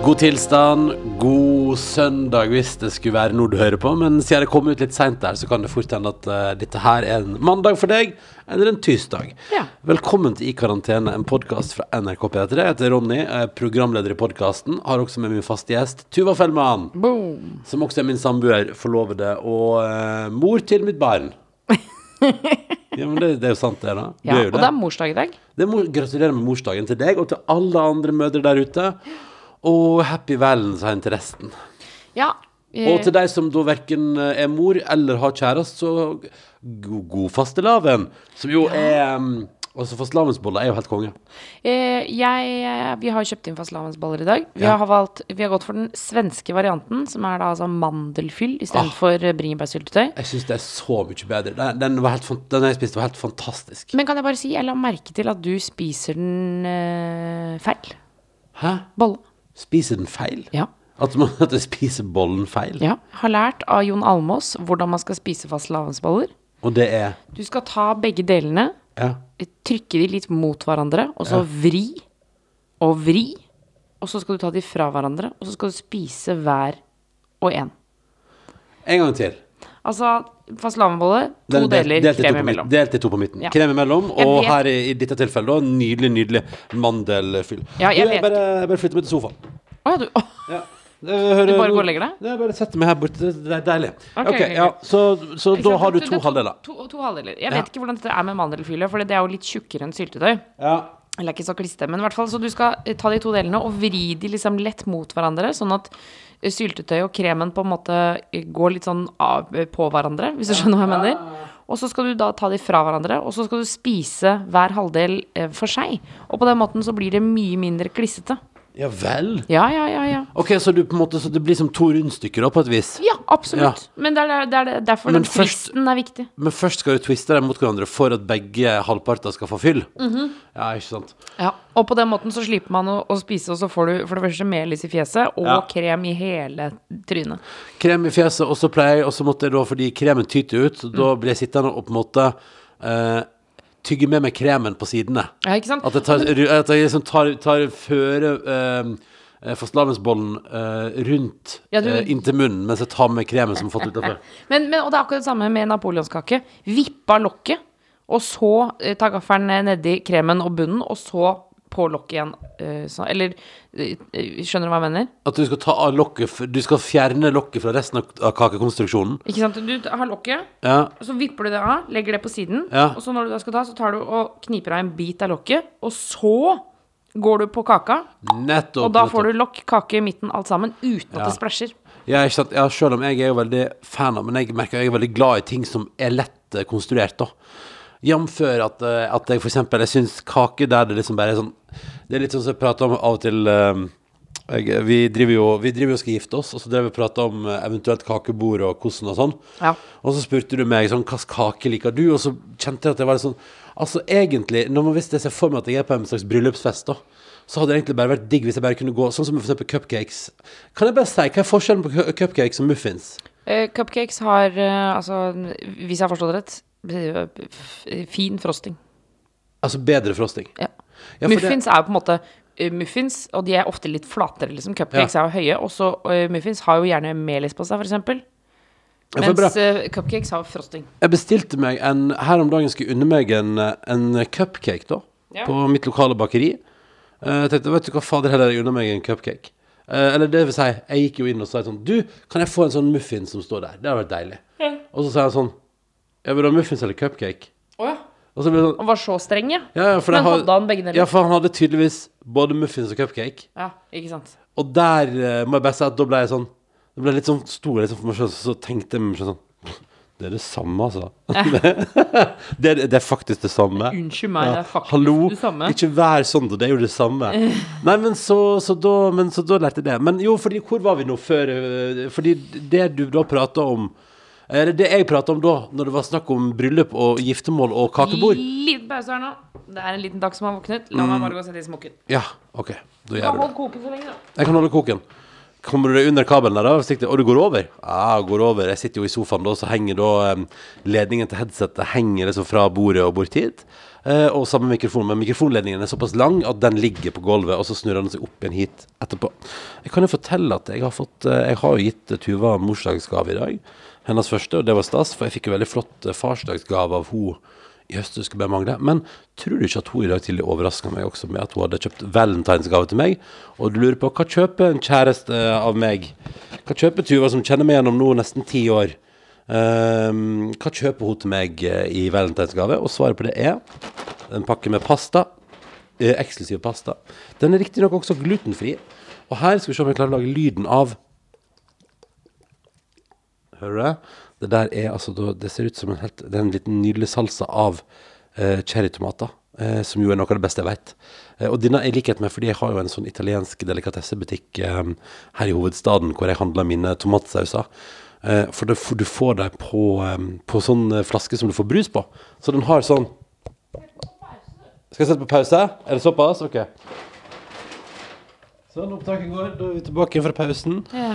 God tilstand, god søndag hvis det skulle være noe du hører på. Men siden det kom ut litt seint der, så kan det fort hende at uh, dette her er en mandag for deg, eller en tirsdag. Ja. Velkommen til I karantene, en podkast fra NRK P3. Jeg heter Ronny, er programleder i podkasten. Har også med min faste gjest Tuva Fellmann, Boom. som også er min samboer, forlovede og uh, mor til mitt barn. ja, men det, det er jo sant, det, da. Du Ja, og det er morsdag i dag. det må gratulerer med morsdagen til deg og til alle andre mødre der ute. Og happy valentine til resten. Ja. Og til deg som da verken er mor eller har kjæreste, så god, god fastelavn. Som jo er um, Altså, fastelavnsboller er jo helt konge. eh, jeg, eh, vi har kjøpt inn fastelavnsboller i dag. Vi, Ja. har valgt, vi har gått for den svenske varianten, som er da altså mandelfyll istedenfor ah. bringebærsyltetøy. Jeg syns det er så mye bedre. Den, den, var helt, den jeg spiste, var helt fantastisk. Men kan jeg bare si, jeg la merke til at du spiser den eh, feil. Hæ? Bolle. Spiser den feil? Ja. At, man, at spiser bollen feil? ja. Har lært av Jon Almås hvordan man skal spise fastelavnsboller. Og det er Du skal ta begge delene, Ja. trykke de litt mot hverandre, og så vri og vri. Og så skal du ta de fra hverandre, og så skal du spise hver og en. En gang til. Altså fastelavnbolle, to delt- deler delt to krem imellom. Delt i to på midten. Ja. Krem imellom, og her i, i dette tilfellet da, nydelig, nydelig mandelfyll. Ja, jeg Du, jeg, bare, jeg bare flytter meg til sofaen. Å ja, du oh. Ja. Hører, Du bare går og legger deg? Jeg bare setter meg her borte. Det er deilig. Ok, okay, ok, ok. ja, Så, så da har du er to halvdeler. To, to halvdeler. Jeg Ja. vet ikke hvordan dette er med mandelfylle, for det er jo litt tjukkere enn syltetøy. Ja. Eller ikke så kliste, men i hvert fall så du skal eh, ta de to delene og vri de liksom lett mot hverandre, sånn at eh, syltetøy og kremen på en måte går litt sånn av, på hverandre, hvis du skjønner hva jeg mener. Og så skal du da ta de fra hverandre, og så skal du spise hver halvdel eh, for seg. Og på den måten så blir det mye mindre klissete. Ja vel. Ja, ja, ja, ja. Ok, så, du på en måte, så det blir som to rundstykker da, på et vis. Ja, absolutt. Men det er, det er derfor Men den først- twisten er viktig. Men først skal du twiste dem mot hverandre for at begge halvparter skal få fyll. Mhm. Ja, ikke sant. Ja, og på den måten så slipper man å, å spise, og så får du for det første melis i fjeset og Ja. krem i hele trynet. Krem i fjeset, og så pleier jeg, og så måtte jeg da, fordi kremen tyter ut, så Mm. da blir jeg sittende og på en måte eh, tygge med meg kremen på sidene. Ja, ikke sant? At jeg tar, at jeg liksom tar, tar føre eh, eh, fastelavnsbollen uh, rundt Ja, du- uh, inntil munnen, mens jeg tar med kremen som har fått utafor. Men, men, og det er akkurat det samme med napoleonskake. Vippa lokket, og så uh, ta gaffelen nedi kremen og bunnen, og så på lokket igjen. eh, så, eller eh, Skjønner du hva jeg mener? At du skal ta av lokket, du skal fjerne lokket fra resten av, kakekonstruksjonen. Ikke sant? Du har lokket, Ja, så vipper du det av, legger det på siden. Ja. Og så når du da skal ta, så tar du og kniper av en bit av lokket, og så går du på kaka. nettopp. Og da nettopp. får du lokk, kake i midten, alt sammen, uten Ja. at det splæsjer. Ja, ikke sant? Ja, selv om jeg er jo veldig fan av Men jeg merker jeg er veldig glad i ting som er lett eh, konstruert da Jf. at, eh, at jeg eksempel Jeg synes kake der det liksom bare er sånn Det er litt sånn som jeg prater om av og til eh, jeg, vi, driver jo, vi driver jo og skal gifte oss Og så drev vi og pratet om eh, eventuelt kakebord Og hvordan og sånn Ja. Og så spurte du meg sånn, hva kake liker du? Og så kjente jeg at det var litt sånn Altså egentlig, når man visste jeg ser for meg at jeg er på en slags bryllupsfest da så hadde det egentlig bare vært digg hvis jeg bare kunne gå Sånn som eksempel cupcakes Kan jeg bare si, hva er forskjellen på cupcakes og muffins? Uh, cupcakes har, uh, altså, hvis jeg har forstått det rett, fin frosting. Altså bedre frosting Ja. Ja, muffins muffins er jo på en måte eh, muffins, og de er ofte litt flatere, liksom. Cupcakes er jo høye. Og så eh, muffins har jo gjerne melis på seg, f.eks. Ja. Mens eh, cupcakes har frosting. Jeg bestilte meg en Her om dagen skulle unne meg en, en cupcake da Ja. På mitt lokale bakeri Eh, Jeg tenkte, vet du hva fader heller jeg unner meg en cupcake Uh, Eller det vil si, jeg gikk jo inn og sa sånn Du, kan jeg få en sånn muffin som står der? Det hadde vært deilig Og så sa jeg sånn Jeg vil ha muffins eller cupcake Å ja. Og så ble det sånn Han var så streng, ja. ja, ja, for Men har- hadde han begge deler? Ja, for han hadde tydeligvis både muffins og cupcake Ja, ikke sant. Og der eh, må jeg bare si at da ble jeg sånn Det ble litt sånn stor liksom, for meg selv, så tenkte jeg meg selv sånn Det er det samme, altså. det, er, det er faktisk det samme. Unnskyld meg, det er faktisk Hallo, det samme. ikke vær sånn, da. Det er jo det samme. Nei, men så, så, da, men så da lærte jeg det. Men jo, fordi hvor var vi nå før øh, Fordi det du da prata om Eller det jeg prata om da, når det var snakk om bryllup og giftermål og kakebord Liten pause her nå. Det er en liten dag som har våknet. La Mm. meg bare gå og sette i smokken. Ja, OK. Da gjør du hold holde koken så lenge, da. Jeg kan holde koken. Kommer du deg under kabelen der, da? Og du går over? Ja, går over. Jeg sitter jo i sofaen da, så henger da ledningen til headsetet henger liksom fra bordet og bort hit. Eh, og samme mikrofon, men mikrofonledningen er såpass lang at den ligger på gulvet, og så snurrer den seg opp igjen hit etterpå. Jeg kan jo fortelle at jeg har fått eh, Jeg har jo gitt Tuva Tuva morsdagsgave i dag. Hennes første, og det var stas, for jeg fikk jo veldig flott eh, farsdagsgave av hun høst, det skulle bare mangle. Men tror du ikke at hun i dag tidlig overraska meg også med at hun hadde kjøpt valentinsgave til meg? Og du lurer på hva kjøper en kjæreste av meg? Hva kjøper Tuva som kjenner meg gjennom nå nesten ti år? Um, hva kjøper hun til meg eh, i valentinsgave? Og svaret på det er en pakke med pasta. eh, Eksklusiv pasta. Den er riktignok også glutenfri. Og her skal vi se om jeg klarer å lage lyden av Hører du det? Det der er altså Det ser ut som en helt Det er en liten nydelig salsa av eh, cherrytomater. Eh, som jo er noe av det beste jeg vet. Eh, og denne i likhet med Fordi jeg har jo en sånn italiensk delikatessebutikk eh, her i hovedstaden hvor jeg handler mine tomatsauser. Eh, for det, du får dem på, eh, på sånn eh, flaske som du får brus på. Så den har sånn Skal jeg sette på pause? Er det såpass? Ok. Sånn, opptaket går. Da er vi tilbake fra pausen. Ja,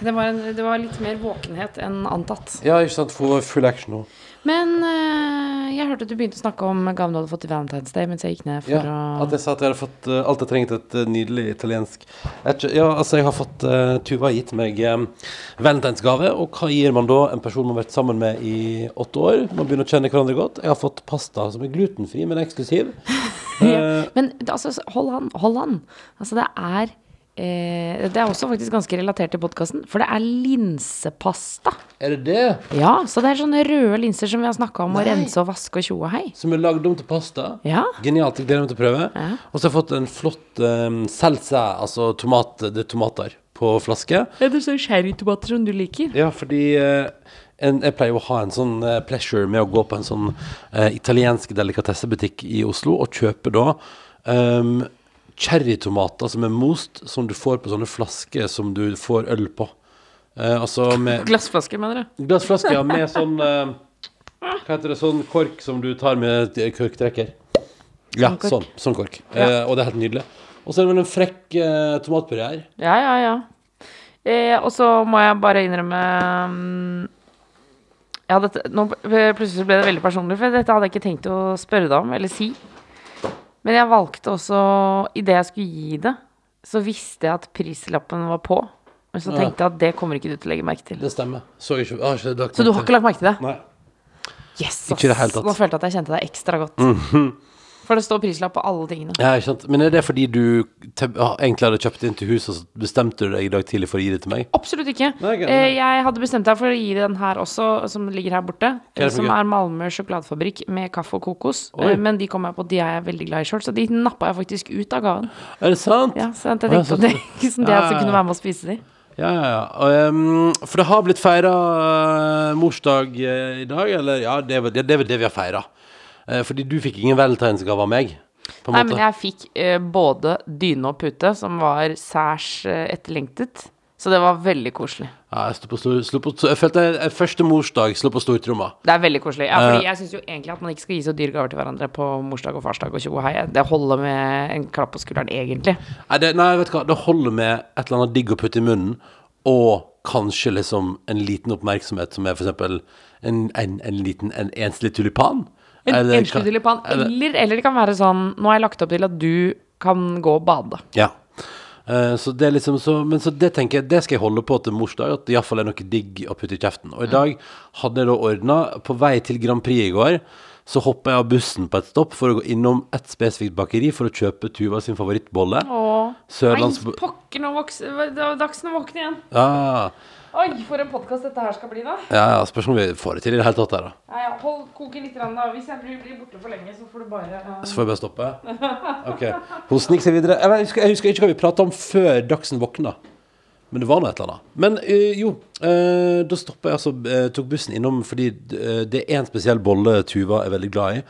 det, var en, det var litt mer våkenhet enn antatt. Ja, ikke sant. Få full action nå. Men eh, jeg hørte at du begynte å snakke om gaven du hadde fått i Valentine's Day mens jeg gikk ned for Ja, at jeg sa at jeg hadde fått uh, alt jeg trengte et uh, nydelig italiensk Jeg Ja, altså, jeg har fått uh, Tuva har gitt meg uh, valentinsgave, og hva gir man da en person man har vært sammen med i åtte år? Man begynner å kjenne hverandre godt. Jeg har fått pasta som er glutenfri, men eksklusiv. ja. Men altså, hold an, hold an. Altså, det er eh, Det er også faktisk ganske relatert til podkasten, for det er linsepasta. Er det det? Ja, så det er sånne røde linser som vi har snakka om å Nei. rense og vaske og tjo og hei. Som er lagd om til pasta? Ja. Genialt. Jeg gleder meg til å prøve. Ja. Og så har jeg fått en flott um, salsa, altså tomat, det er tomater, på flaske. Er det sånn cherrytomater som du liker? Ja, fordi uh, en, jeg pleier å ha en sånn uh, pleasure med å gå på en sånn uh, italiensk delikatessebutikk i Oslo og kjøpe da um, cherrytomater som er most, som du får på sånne flasker som du får øl på. Eh, altså med Glassflasker, mener du? glassflasker ja, med sånn eh, Hva heter det? Sånn kork som du tar med et korktrekker. Ja, Sånn kork. sånn. Sånn kork. Eh, og det er helt nydelig. Og så er det vel en frekk eh, tomatpuré her. Ja, ja, ja. Eh, og så må jeg bare innrømme mm, ja, dette, nå Plutselig ble det veldig personlig, for dette hadde jeg ikke tenkt å spørre deg om eller si. Men jeg valgte også Idet jeg skulle gi det, så visste jeg at prislappen var på. Men så tenkte jeg at det kommer ikke du til å legge merke til. Det stemmer. Så ikke, ah, ikke lagt Så du har ikke lagt merke til det? Nei. Yes, det tatt. Nå følte jeg at jeg kjente deg ekstra godt. For det står prislapp på alle tingene. Ja, ikke sant. Men er det fordi du ah, egentlig hadde kjøpt inn til huset, og så bestemte du deg i dag tidlig for å gi det til meg? Absolutt ikke. Nei, ok, Eh, nei. jeg hadde bestemt meg for å gi den her også, som ligger her borte. Er Som er Malmö sjokoladefabrikk med kaffe og kokos. Oi. Eh, Men de kom jeg på, de er jeg veldig glad i sjøl, så de nappa jeg faktisk ut av gaven. Er det sant? Ja, så jeg tenkte så- at det sånn det Ja, jeg ja, kunne være med å spise de. Ja, ja, ja. Ehm, for det har blitt feira morsdag uh, i dag, eller? Ja, det er vel det, er det vi har feira. Fordi du fikk ingen valentinsgave av meg, Nei, måte. men jeg fikk eh, både dyne og pute, som var særs eh, etterlengtet. Så det var veldig koselig. Ja, jeg, på stor, på, jeg følte jeg, første morsdag slo på stortromma. Det er veldig koselig. Ja, Eh. fordi jeg syns jo egentlig at man ikke skal gi så dyre gaver til hverandre på morsdag og farsdag og tjo og hei. Det holder med en klapp på skulderen, egentlig. Nei, det, nei, vet du hva, det holder med et eller annet digg å putte i munnen, og kanskje liksom en liten oppmerksomhet som er eksempel en, en, en liten, en enslig tulipan. En Eller enslig tulipan. eller- Eller, det kan være sånn Nå har jeg lagt opp til at du kan gå og bade. Ja. Uh, så det er liksom så, Men så det tenker jeg, det skal jeg holde på til morsdag, at det iallfall er noe digg å putte i kjeften. Og i dag hadde jeg da ordna, på vei til Grand Prix i går, så hoppa jeg av bussen på et stopp for å gå innom et spesifikt bakeri for å kjøpe Tuva sin favorittbolle. Åh. Sørlands... Nei, pokker, nå vokser Det var dags å våkne igjen. Ja, Oi, for en podkast dette her skal bli, da. ja, ja, spørs om vi får det til i det hele tatt her, da. Ja, ja, hold koken litt, da. Hvis jeg blir, blir borte for lenge, så får du bare uh... Så får jeg bare stoppe. Ok. Hun sniker seg videre. Jeg, husker, jeg husker ikke hva vi prata om før Dagsen våkna. Men det var nå et eller annet. Men øh, jo, øh, da stoppa jeg altså øh, Tok bussen innom fordi det er en spesiell bolle Tuva er veldig glad i.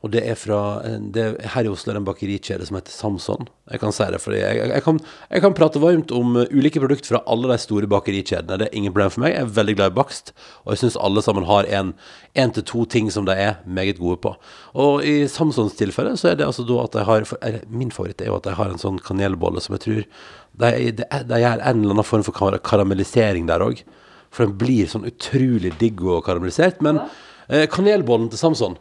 Og det er fra eh, det er Her i Oslo er det en bakerikjede som heter Samson. Jeg kan si det, fordi jeg, jeg, jeg, kan, jeg kan prate varmt om eh, ulike produkter fra alle de store bakerikjedene. Det er ingen problem for meg. Jeg er veldig glad i bakst, og jeg syns alle sammen har en en til to ting som de er meget gode på. Og i Samsons tilfelle så er det altså da at de har for, Min favoritt er jo at de har en sånn kanelbolle som jeg tror De, de, de gjør en eller annen form for karamellisering der òg. For den blir sånn utrolig digg og karamellisert. Men eh, kanelbollen til Samson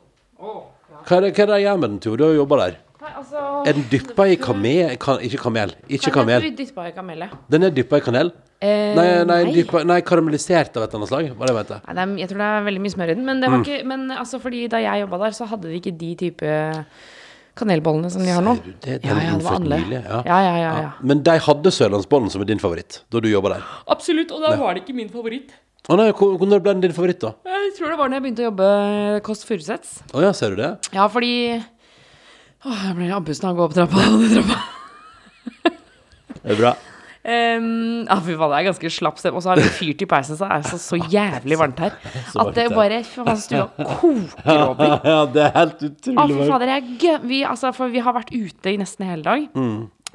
hva er det, hva er det de gjør med den, Tor? Du har jo jobba der. Nei, altså Er den dyppa i kamel... Kan, ikke kamel. Ikke kamel. Dyppa i. Den er dyppa i kanel? Eh, Nei, nei, nei. Dyppa, nei, karamellisert av et eller annet slag. Hva det vet jeg. Nei, det er, jeg tror det er veldig mye smør i den. Men, Mm. det var ikke, men altså, fordi da jeg jobba der, så hadde de ikke de type kanelbollene som de har nå. Sier du det? Den Ja, ja, det var annerledes. nylig, ja. Ja, ja, ja, ja. Men de hadde sørlandsbollen som er din favoritt da du jobba der. Absolutt, og da var det ikke min favoritt. Å nei, hvor- Når ble den din favoritt, da? Jeg tror det var da jeg begynte å jobbe Kåss Furuseths. Å ja, ser du det? Ja, fordi Åh, jeg blir andpusten av å gå opp trappa og ned trappa. Det er bra. Um, ja, fy faen, det er ganske slapp stemme. Og så har vi fyrt i peisen, så det er så, så jævlig varmt her. Så At det varmt her. bare Fy faen, stua koker over. Ja, det er helt utrolig. Å, utrolig fy fader, jeg gø... Vi, altså, for vi har vært ute i nesten hele dag.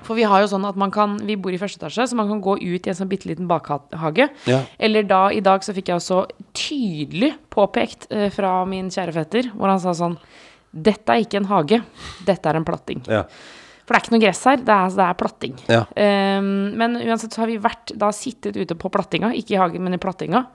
For vi har jo sånn at man kan Vi bor i første etasje, så man kan gå ut i en sånn bitte liten bakhage. Ja. Eller da, i dag, så fikk jeg også tydelig påpekt eh, fra min kjære fetter, hvor han sa sånn Dette er ikke en hage, dette er en platting. Ja. For det er ikke noe gress her, det er, det er platting. Ja. Um, men uansett så har vi vært da sittet ute på plattinga, ikke i hagen, men i plattinga.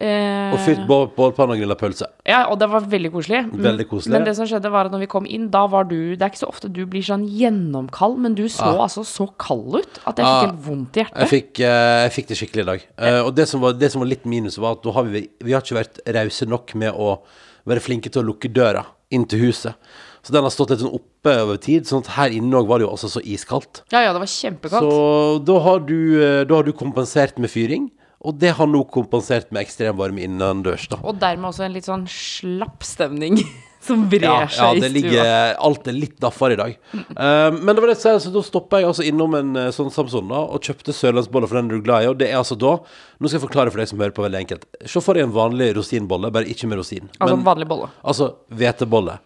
Eh, Og fyrt bål- bålpanne og grilla pølse. ja, og det var veldig koselig. Mm, Veldig koselig. Men det som skjedde, var at når vi kom inn, da var du Det er ikke så ofte du blir sånn gjennomkald, men du så altså så kald ut at jeg Ah. fikk helt vondt i Jeg fikk, eh, jeg fikk det skikkelig i dag. Eh, og det som, var, det som var litt minus, var at har vi, vi har ikke vært rause nok med å være flinke til å lukke døra inn til huset. Så den har stått litt sånn oppe over tid. Sånn at her inne òg var det jo også så iskaldt. Ja, ja, det var kjempekaldt. Så da har, du, eh, da har du kompensert med fyring. Og det har nå kompensert med ekstrem varme innendørs, da. Og dermed også en litt sånn slapp stemning som brer Ja, ja, seg det i ligger stua. Alt er litt daffere i dag. uh, men det var det så, så da stoppa jeg altså innom en eh, sånn Samson da og kjøpte sørlandsboller for den er du glad i. Og det er altså da Nå skal jeg forklare for deg som hører på, veldig enkelt. Se for deg en vanlig rosinbolle, bare ikke med rosin. Altså Men, vanlig bolle. altså hvetebolle.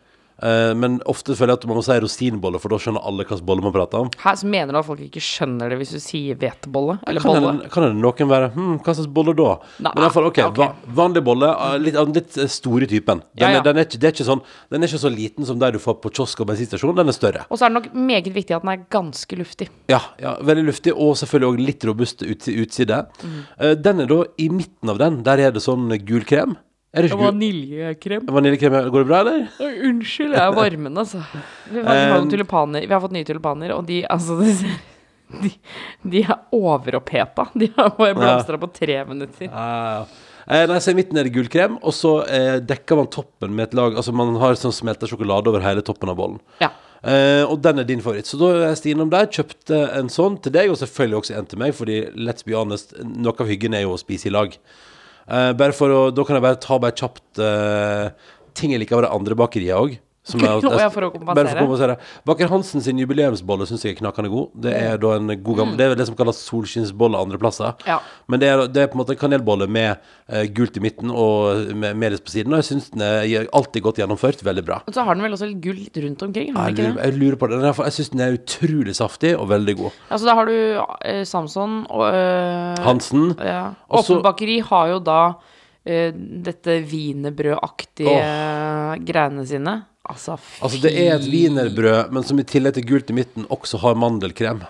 Eh, men ofte føler jeg at man må si rosinbolle, for da skjønner alle hvilken bolle man prater om. Hæ, så mener du at folk ikke skjønner det hvis du sier hvetebolle? Eller Kan bolle? det, kan det noen være Hm, hva slags bolle da? Nei, Men i hvert fall, ok, ok. Va, vanlig bolle, eh, litt, av den litt eh, store typen. Den, Ja, ja. Er, den, er ikke, det er ikke sånn, den er ikke så liten som der du får på kiosk og bensinstasjon, den er større. Og så er det nok meget viktig at den er ganske luftig. Ja, ja, veldig luftig, og selvfølgelig også litt robust ut, utside. Mm. Eh, den er da, i midten av den, der er det sånn gul krem. Er ikke? Vaniljekrem. Vaniljekrem, går det bra, eller? Oi, Unnskyld, jeg er varmen, altså. Vi har, Um. Vi har fått nye tulipaner, og de altså de, de, er overoppheta. De har bare blomstra på tre minutter. Ja, ja. Eh, nei, så I midten er det gullkrem, og så eh, dekker man toppen med et lag Altså man har sånn smelta sjokolade over hele toppen av bollen. Ja. Eh, og den er din favoritt. Så da er jeg innom der, kjøpte en sånn til deg, og selvfølgelig også en til meg, fordi let's be honest, noe av hyggen er jo å spise i lag. Eh, bare for å Da kan jeg bare ta bare kjapt uh, ting jeg liker av det andre bakeriet òg. Som er, oh, ja, for å kompensere. For å kompensere. Baker Hansen sin jubileumsbolle syns jeg er knakende god. Det er da en god gammel Det er det som kalles solskinnsbolle andre plasser. Ja. Men det er, det er på en måte en kanelbolle med uh, gult i midten og med melis på siden. Og jeg syns den er alltid godt gjennomført. Veldig bra. Og så har den vel også litt gull litt rundt omkring? Har Jeg den ikke lurer, det? jeg lurer på det. Er, jeg syns den er utrolig saftig og veldig god. Altså, da har du uh, Samson og uh, Hansen. Ja. Åpen bakeri har jo da eh, dette wienerbrødaktige greiene sine. Altså, Altså, det er et wienerbrød, men som i tillegg til gult i midten også har mandelkrem.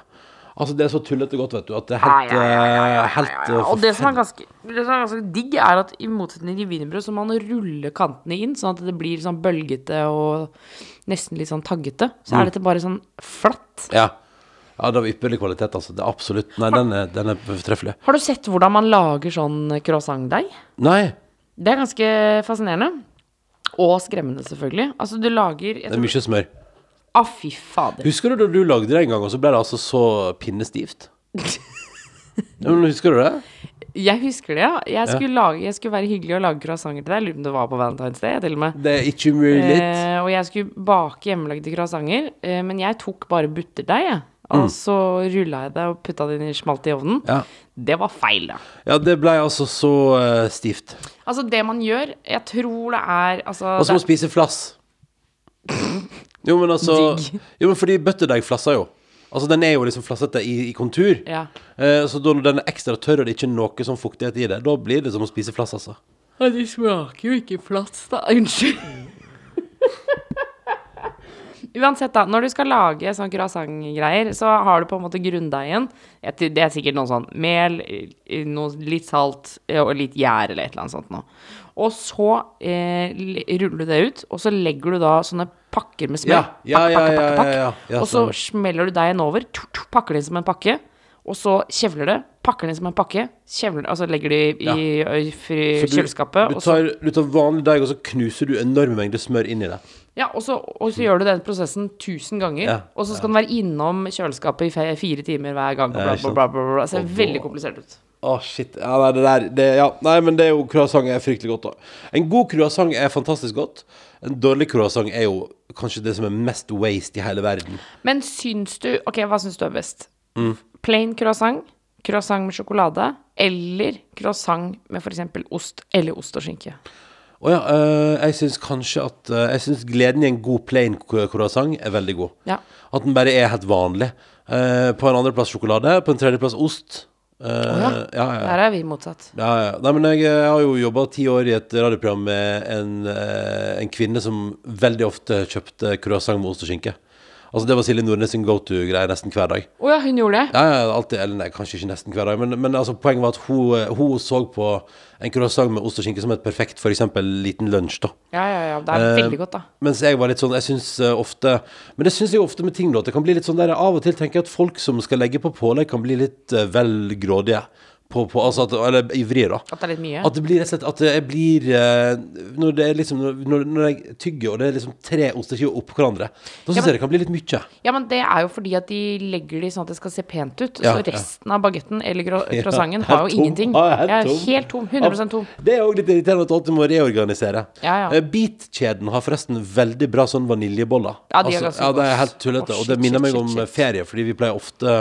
Altså, det er så tullete godt, vet du, at det er helt, eh, helt eh, Og det som, er ganske, det som er ganske digg, er at i motsetning til wienerbrød, så man rulle kantene inn, sånn at det blir sånn bølgete og nesten litt sånn taggete. Så Mm. er dette bare sånn flatt. Ja. ja, det var ypperlig kvalitet, altså. Det er absolutt Nei, den er, den er fortreffelig. Har du sett hvordan man lager sånn croissantdeig? Nei, Det er ganske fascinerende. Og skremmende, selvfølgelig. Altså, du lager jeg det er tror- mye smør. Å, fy fader. Husker du da du lagde det en gang, og så ble det altså så pinnestivt? ja, men husker du det? Jeg husker det, ja. Jeg skulle, lage, jeg skulle være hyggelig og lage croissanter til deg. Jeg Lurer på om det var på Valentine's Day, til og med. Det er ikke mulig. Eh, og jeg skulle bake hjemmelagde croissanter, eh, men jeg tok bare butterdeig, jeg. Mm. Og så rulla jeg det og putta det inn i smalt i ovnen. Ja. Det var feil, da. ja, det ble altså så eh, stivt. Altså, det man gjør Jeg tror det er altså Og så må det, du spise flass. Jo, men altså Digg. Jo, men fordi butterdeig flasser jo. Altså, den er jo liksom flassete i, i kontur. Ja. Eh, så da når den er ekstra tørr og det ikke er noe sånn fuktighet i det, da blir det som å spise flass, altså. Ja, de smaker jo ikke flass, da. Unnskyld. Uansett, da. Når du skal lage sånn croissant-greier, så har du på en måte grunndeigen. Det er sikkert noe sånn mel, noe litt salt eh, og litt gjær eller et eller annet sånt noe. Og så eh, ruller du det ut, og så legger du da sånne pakker med smør. Ja, ja, Pakk, ja, pakk, ja, pakk, pakk. ja, ja, ja, og så stemmer. smeller du deigen over, pakker det som en pakke. Og så kjevler det, pakker den som en pakke, kjevler, altså legger de i, i, i fri, Så du, kjøleskapet. du, tar, du tar vanlig deig, og så knuser du enorme mengder smør inn i det. Ja, og så, og så gjør du den prosessen tusen ganger. Ja, og så skal den være innom kjøleskapet i fire timer hver gang. Bla, bla, bla, bla, bla. Det ser veldig komplisert ut. Å, shit. Ja, nei, det der det, ja. Nei, men det er jo croissant er fryktelig godt, da. En god croissant er fantastisk godt. En dårlig croissant er jo kanskje det som er mest waste i hele verden. Men syns du Ok, hva syns du er best? Mm. Plain croissant, croissant med sjokolade, eller croissant med f.eks. ost eller ost og skinke? Å ja, øh, jeg syns kanskje at øh, Jeg syns gleden i en god plain croissant er veldig god. Ja. At den bare er helt vanlig. Uh, på en andreplass sjokolade, på en tredjeplass ost. Eh, ja. ja, ja. Der er vi motsatt. Ja, ja. Nei, men jeg, jeg har jo jobba ti år i et radioprogram med en, en kvinne som veldig ofte kjøpte croissant med ost og skinke. Altså Det var Silje Nordnes sin go to-greie nesten hver dag. Å ja, hun gjorde det? Ja, ja, alltid, eller nei, kanskje ikke nesten hver dag, men, men altså, poenget var at hun, eh, hun så på en croissant med ost og skinke som et perfekt for eksempel liten lunsj. da Ja, ja, ja. Det er Eh, veldig godt, da. Mens jeg var litt sånn Jeg syns uh, ofte Men det syns jeg ofte med ting, da. At det kan bli litt sånn der Av og til tenker jeg at folk som skal legge på pålegg, kan bli litt uh, vel grådige. På, på, altså at, eller ivrig, da. At det er litt mye. At det blir rett og slett At jeg blir eh, Når det er liksom Når, når jeg tygger, og det er liksom tre osteskiver oppå hverandre, da syns Ja, jeg det kan bli litt mye. Ja, men det er jo fordi at de legger de sånn at det skal se pent ut. Ja, så ja. resten av bagetten eller cro- Ja, croissanten har jo tom. ingenting. Ja, helt Ja, tom. helt tom. 100% tom. Det er òg litt irriterende at du må reorganisere. Ja, ja. Eh, Beat-kjeden har forresten veldig bra sånn vaniljeboller. Ja, de er ganske ja, det er helt tullete. Og det minner meg om ferie, fordi vi pleier ofte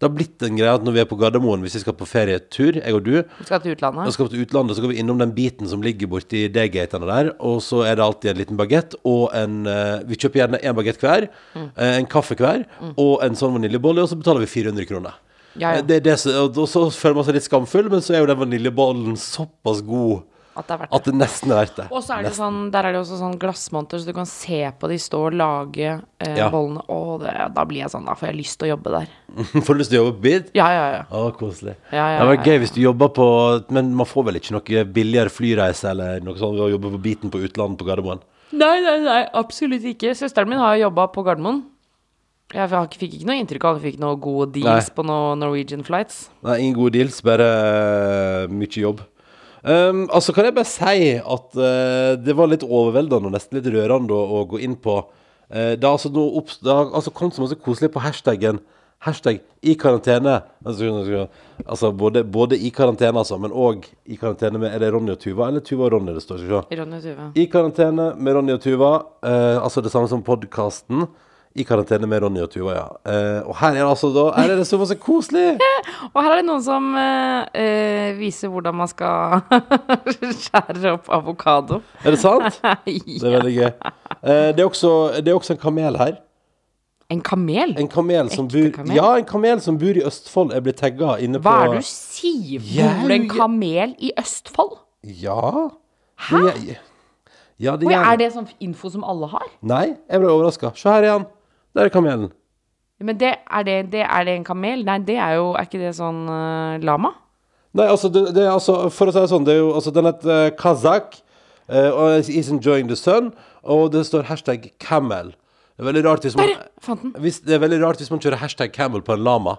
Det har blitt en greie at når vi er på Gardermoen, hvis vi skal på ferietur, jeg og du, Vi skal til utlandet. utlandet. skal til utlandet, så går vi innom den biten som ligger borti D-gatene der, og så er det alltid en liten bagett og en eh, Vi kjøper gjerne en bagett hver, Mm. eh, en kaffe hver, og en sånn vaniljebolle, og så betaler vi 400 kroner. Ja, ja. Eh, Det det, og så føler man seg litt skamfull, men så er jo den vaniljebollen såpass god At det er verdt at det. det nesten er verdt det. Og så er det nesten. sånn, der er det også sånn glassmonter, så du kan se på de stå og lage eh, Ja. bollene. Å, det, da blir jeg sånn, da får jeg lyst til å jobbe der. Får du lyst til å jobbe på bit? Ja, ja, ja. Å, koselig. Ja, ja, det var vært gøy hvis du jobber på Men man får vel ikke noe billigere flyreise eller noe sånt ved å jobbe på biten på utlandet på Gardermoen? Nei, nei, nei, absolutt ikke. Søsteren min har jo jobba på Gardermoen. Jeg fikk ikke noe inntrykk av at jeg fikk noen gode deals Nei. på noen Norwegian flights. Nei, ingen gode deals, bare eh, mye jobb. Um, altså kan jeg bare si at uh, det var litt overveldende og nesten litt rørende å, å gå inn på Uh, Det har altså det har altså kommet så masse koselig på hashtaggen Hashtag i karantene. Altså, altså både, både i karantene, altså, men òg i karantene med Er det Ronny og Tuva, eller Tuva og Ronny det står? Skal. Ronny og Tuva. I karantene med Ronny og Tuva. Uh, altså det samme som podkasten. I karantene med Ronny og Tuva, ja. Eh, og her er det altså da Her er det så masse koselig! Og her er det noen som eh, eh, viser hvordan man skal skjære opp avokado. Er det sant? Det er veldig gøy. Eh, det, er også, det er også en kamel her. En kamel? En kamel som Ekte bur, kamel? Ja, en kamel som bor i Østfold, er blitt tagga inne på Hva er det du sier? Bor det en kamel i Østfold? Ja. Hæ? Det, ja, det Oi, er det sånn info som alle har? Nei, jeg ble overraska. Se her igjen. Der er kamelen. Men det, er, det, det, er det en kamel? Nei, det er jo Er ikke det sånn uh, lama? Nei, altså, det, det er altså For å si det sånn, det er jo altså Den heter uh, eh, og is enjoying the sun, og det står hashtag camel. Det er veldig rart hvis man hvis, Det er veldig rart hvis man kjører hashtag camel på en lama.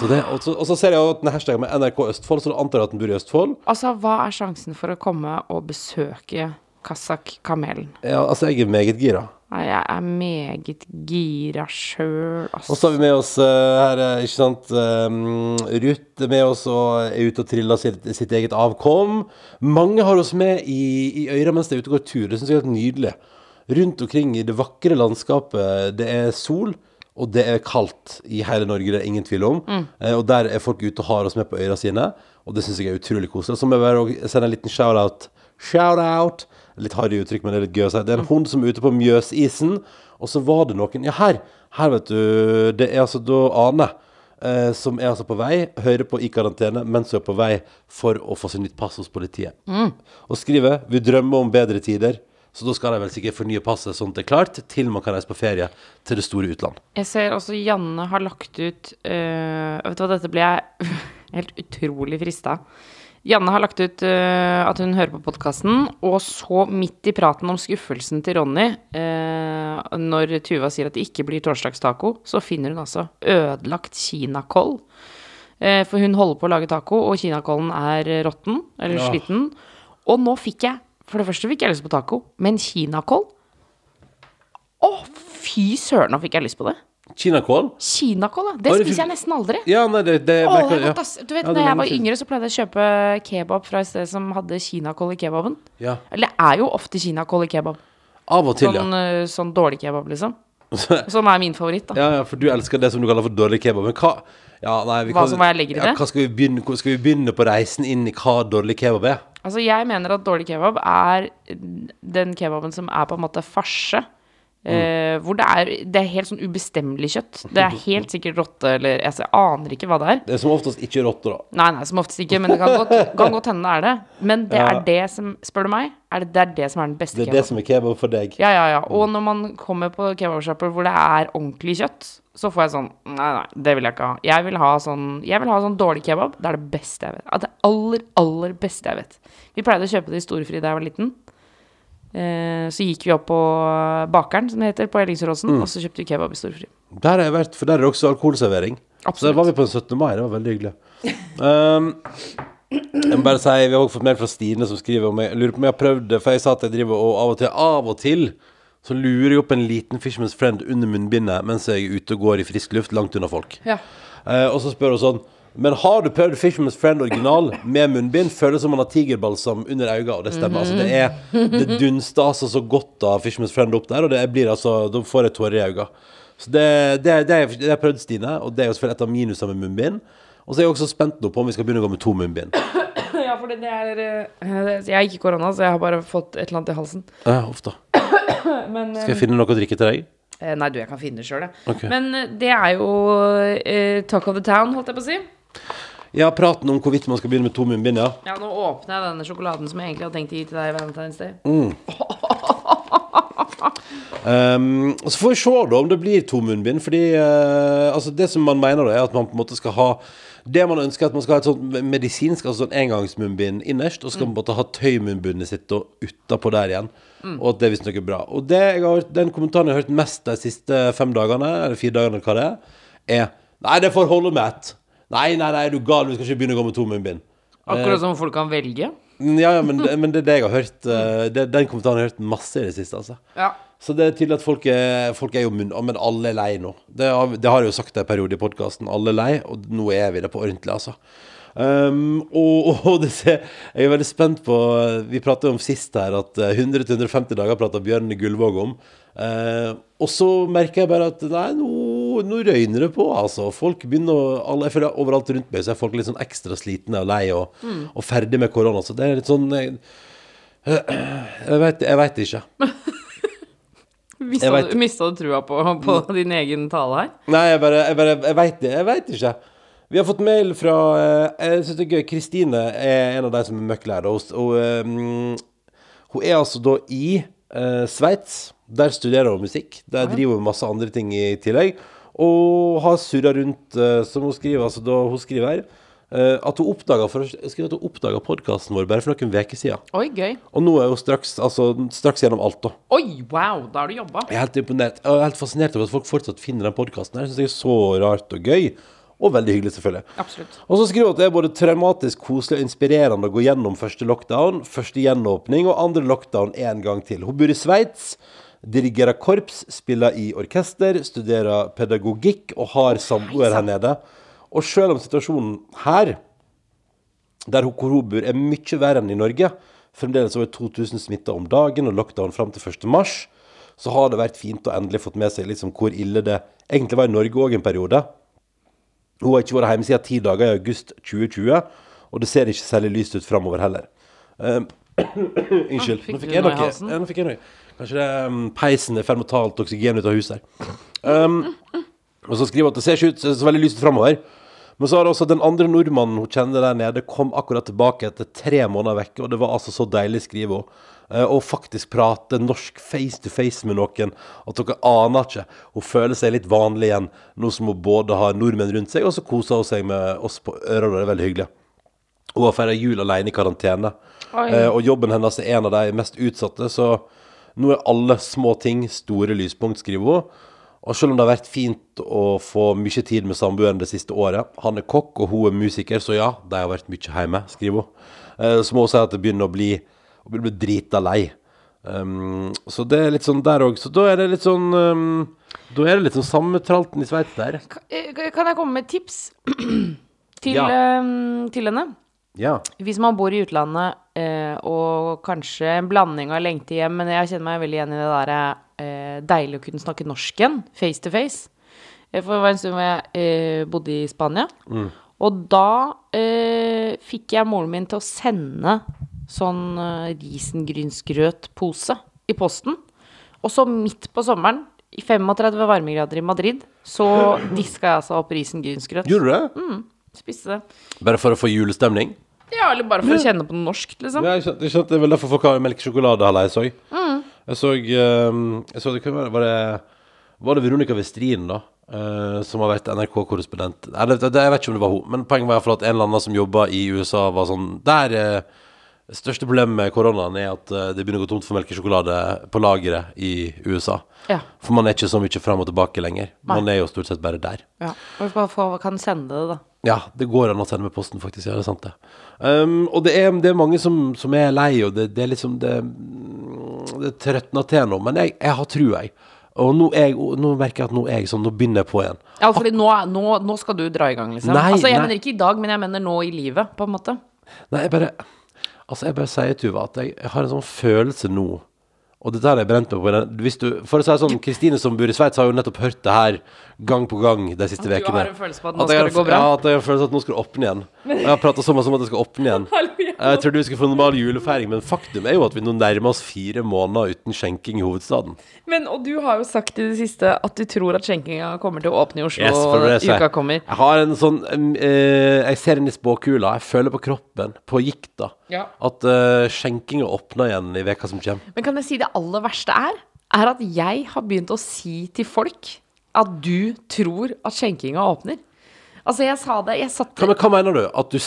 Så det, og, så, og så ser jeg at den hashtagen med NRK Østfold, så du antar at den bor i Østfold. Altså, hva er sjansen for å komme og besøke Kazak-kamelen? Ja, altså, jeg er meget gira. Nei, jeg er meget gira sjøl, Og altså. så har vi med oss eh, her, eh, ikke sant um, Ruth er med oss og er ute og triller sitt, sitt eget avkom. Mange har oss med i, i øyra mens de er ute og går tur. Det syns jeg er helt nydelig. Rundt omkring i det vakre landskapet. Det er sol, og det er kaldt i hele Norge, det er ingen tvil om. Eh, og der er folk ute og har oss med på øyra sine, og det syns jeg er utrolig koselig. Så må jeg bare sende en liten shout-out. Shout-out Litt harry uttrykk, men det er litt gøy å si. Det er en hund som er ute på Mjøsisen, og så var det noen Ja, her! Her, vet du. Det er altså da Ane. Eh, som er altså på vei, hører på i karantene mens hun er på vei for å få seg nytt pass hos politiet. Og skriver 'Vi drømmer om bedre tider'. Så da skal de vel sikkert fornye passet sånn at det er klart, til man kan reise på ferie til det store utland. Jeg ser også Janne har lagt ut øh, Vet du hva, dette ble jeg helt utrolig frista. Janne har lagt ut uh, at hun hører på podkasten, og så midt i praten om skuffelsen til Ronny, uh, når Tuva sier at det ikke blir torsdagstaco, så finner hun altså ødelagt kinakål. Uh, for hun holder på å lage taco, og kinakålen er råtten, eller Ja. sliten. Og nå fikk jeg For det første fikk jeg lyst på taco, men kinakål Å, fy søren, nå fikk jeg lyst på det. Kinakål? Kinakål, da. Det spiser jeg nesten aldri. Ja, nei, det, det Å, merker- det er ja. godt, ass. Du vet, Ja, det når jeg var yngre, så pleide jeg å kjøpe kebab fra et sted som hadde kinakål i kebaben. Ja. Eller det er jo ofte kinakål i kebab. Av og til, Sånn, ja. øh, sånn dårlig kebab, liksom. Sånn er min favoritt, da. ja. Ja, for du elsker det som du kaller for dårlig kebab. Men hva ja, nei, vi Hva kan- som- hva jeg legger i ja, det? Hva skal, vi begynne, hvor- skal vi begynne på reisen inn i hva dårlig kebab er? Altså, jeg mener at dårlig kebab er den kebaben som er på en måte farse. Eh, hvor det er, det er helt sånn ubestemmelig kjøtt. Det er helt sikkert rotte, eller altså, jeg aner ikke hva det er. Det er som oftest ikke rotte, da. Nei, nei, som oftest ikke, men det kan godt, kan godt hende det er det. Men det Ja. er det som, spør du meg, er det, det er det som er den beste kebaben. Det er det som er kebab for deg. Ja, ja, ja. Og når man kommer på kebabsjapper hvor det er ordentlig kjøtt, så får jeg sånn Nei, nei, det vil jeg ikke ha. Jeg vil ha sånn, jeg vil ha sånn dårlig kebab. Det er det beste jeg vet. Det aller, aller beste jeg vet. Vi pleide å kjøpe det i Storefri da jeg var liten. Eh, så gikk vi opp på Bakeren, som det heter, på Ellingsrådsen, Mm. og så kjøpte vi kebab i storfri. Der har jeg vært, for der er det også alkoholservering. Så der var vi på en 17. mai. Det var veldig hyggelig. Um, jeg må bare si, Vi har også fått mail fra Stine som skriver om jeg, lurer på om jeg har prøvd det. For jeg sa at jeg driver og av og til Av og til så lurer jeg opp en liten Fishman's Friend under munnbindet mens jeg er ute og går i frisk luft langt unna folk. Ja. Eh, og så spør hun sånn Men har du prøvd Fisherman's Friend original med munnbind? Føles som man har tigerbalsam under øynene, og det stemmer. Altså, det er Det dunster altså så godt av Fisherman's Friend opp der, og det blir altså Da får jeg tårer i øynene. Så det, det, det, er- det har jeg prøvd, Stine, og det er jo selvfølgelig et av minusene med munnbind. Og så er jeg også spent nå på om vi skal begynne å gå med to munnbind. ja, for det er eh, Jeg har ikke korona, så jeg har bare fått et eller annet i halsen. Ja, uff da. Skal jeg finne noe å drikke til deg? eh, Nei, du, jeg kan finne det sjøl, jeg. Okay. Men eh, det er jo uh, talk of the town, holdt jeg på å si. Ja, praten om hvorvidt man skal begynne med to munnbind, ja. Ja, nå åpner jeg denne sjokoladen som jeg egentlig hadde tenkt å gi til deg Valentine's Day. Um, og så får vi se da om det blir to munnbind. Fordi uh, altså det som man mener, da er at man på en måte skal ha Det man ønsker, er at man skal ha et sånt medisinsk altså sånn engangsmunnbind innerst, og så skal man måtte ha tøymunnbindet sitt og utapå der igjen. Og at det visstnok er bra. Og det har, den kommentaren jeg har hørt mest de siste fem dagene, eller fire dagene, hva det er, er Nei, det får holde med ett. Nei, nei, nei, er du gal, vi skal ikke begynne å gå med to munnbind. Akkurat som folk kan velge. Ja, ja, men, men det er det jeg har hørt. eh, det, den kommentaren har jeg hørt masse i det siste, altså. Ja. Så det er tydelig at folk er, folk er jo munn... Men alle er lei nå. Det har, det har jeg jo sagt en periode i podkasten. Alle er lei, og nå er vi det på ordentlig, altså. Um, og, og det ser, jeg er veldig spent på Vi pratet om sist her at eh, 100-150 dager prata Bjørn Gullvåg om. Uh, og så merker jeg bare at nei, nå, nå røyner det på, altså. Folk begynner alle, Jeg føler overalt rundt meg så er folk litt sånn ekstra slitne og lei og, og ferdig med korona. Så det er litt sånn Jeg, jeg vet, ikke. Mista, du, trua på, på din egen tale her? Nei, jeg bare Jeg, bare, jeg veit det. Jeg vet ikke. Vi har fått mail fra eh, Jeg synes det er gøy. Kristine er en av de som er møkklærere. eh, hun er altså da i uh, Sveits. Der studerer hun musikk. Der driver hun masse andre ting i tillegg. Og har surra rundt, eh, som hun skriver altså da hun skriver her, eh, at hun oppdaga podkasten vår bare for noen uker siden. Oi, gøy. Og nå er hun straks, altså, straks gjennom alt, da. Oi, wow, da har du jobba. Jeg er helt imponert. Jeg er helt fascinert over at folk fortsatt finner den podkasten. Jeg syns det er så rart og gøy. Og veldig hyggelig, selvfølgelig. Absolutt. Og så skriver hun at det er både traumatisk, koselig og inspirerende å gå gjennom første lockdown, første gjenåpning og andre lockdown en gang til. Hun bor i Sveits, dirigerer korps, spiller i orkester, studerer pedagogikk og har samboer her nede. Og selv om situasjonen her, der hvor hun bor, er mye verre enn i Norge, fremdeles over 2000 smitta om dagen og lockdown fram til 1. mars, så har det vært fint å endelig fått med seg liksom hvor ille det egentlig var i Norge òg en periode. Hun har ikke vært hjemme siden ti dager i august 2020, og det ser ikke særlig lyst ut framover heller. Eh, Unnskyld. fikk Nå fikk jeg noe? Nå fikk jeg noe. Kanskje det um, peisen er i ferd med å ta alt oksygen ut av huset her. Um, og så skriver hun at det ser ikke ut så veldig lyst framover. Men så har også den andre nordmannen hun kjenner der nede, kom akkurat tilbake etter tre måneder vekke, og det var altså så deilig, skriver hun. Eh, Og faktisk prate norsk face to face med noen at dere aner ikke. Hun føler seg litt vanlig igjen, nå som hun både har nordmenn rundt seg, og så koser hun seg med oss på ørene, og det er veldig hyggelig. Hun har feira jul alene i karantene, Oi. eh, og jobben hennes er en av de mest utsatte, så nå er alle små ting store lyspunkt, skriver hun. Og selv om det har vært fint å få mye tid med samboeren det siste året Han er kokk, og hun er musiker, så ja, de har vært mye hjemme, skriver hun. Eh, så må hun si at det begynner å bli, å bli drita lei. Um, så det er litt sånn der òg. Så da er det litt sånn um, Da er det litt sånn samme tralten i Sveits der. Eh, Kan jeg komme med et tips til, Ja. um, til henne? Ja. Hvis man bor i utlandet eh, og kanskje en blanding av lengte hjem, men jeg kjenner meg veldig igjen i det der eh, deilig å kunne snakke norsk igjen, face to face. Eh, For det var en stund hvor jeg eh, bodde i Spania, og da eh, fikk jeg moren min til å sende sånn eh, risengrynsgrøtpose i posten. Og så midt på sommeren, i 35 varmegrader i Madrid, så diska jeg altså opp risengrynsgrøt. Gjorde du det? Spiste det. Bare for å få julestemning? Ja, eller bare for å kjenne på noe norsk, liksom. Ja, jeg skjønte, jeg skjønte, det er vel derfor folk har melkesjokolade, halla, jeg så. Jeg så, ehm, jeg så det var det, var det Veronica Westrin, da? Uh, som har vært NRK-korrespondent. Jeg vet ikke om det var hun, men poenget var i hvert fall at en eller annen som jobba i USA, var sånn Der uh, største problemet med koronaen er at eh, det begynner å gå tomt for melkesjokolade på lageret i USA. Ja. For man er ikke så mye fram og tilbake lenger. Nei. Man er jo stort sett bare der. Ja, og Hvis man får- kan sende det, da. Ja, det går an å sende med posten, faktisk. Ja, det er sant, det. Um, og det er, det er mange som, som er lei, og det, det er liksom Det, det trøtner til nå. Men jeg, jeg har trua, jeg. Og nå, jeg, nå merker jeg at nå er jeg sånn, nå begynner jeg på igjen. Ja, fordi nå, nå, nå skal du dra i gang, liksom. Nei, altså, jeg nei. mener ikke i dag, men jeg mener nå i livet, på en måte. Nei, jeg bare Altså, jeg bare sier, Tuva, at jeg, jeg har en sånn følelse nå Og dette har jeg brent meg på. Hvis du, for å si sånn, Kristine som bor i Sveits, har jo nettopp hørt det her gang på gang de siste At du ukene. har en følelse på at nå jeg skal det gå bra? Ja, at jeg har en følelse at nå skal det åpne igjen. Og jeg har prata så mye om at det skal åpne igjen. Jeg trodde vi skulle få normal julefeiring, men faktum er jo at vi nå nærmer oss fire måneder uten skjenking i hovedstaden. Men, og du har jo sagt i det siste at du tror at skjenkinga kommer til å åpne i Oslo Yes, det uka kommer. Jeg har en sånn eh, Jeg ser inn i spåkula. Jeg føler på kroppen, på gikta, Ja. at uh, skjenkinga åpner igjen i veka som kommer. Men kan jeg si det aller verste er? Er at jeg har begynt å si til folk at du tror at skjenkinga åpner. Altså, jeg sa det Jeg satt Hva, men, hva mener du? At du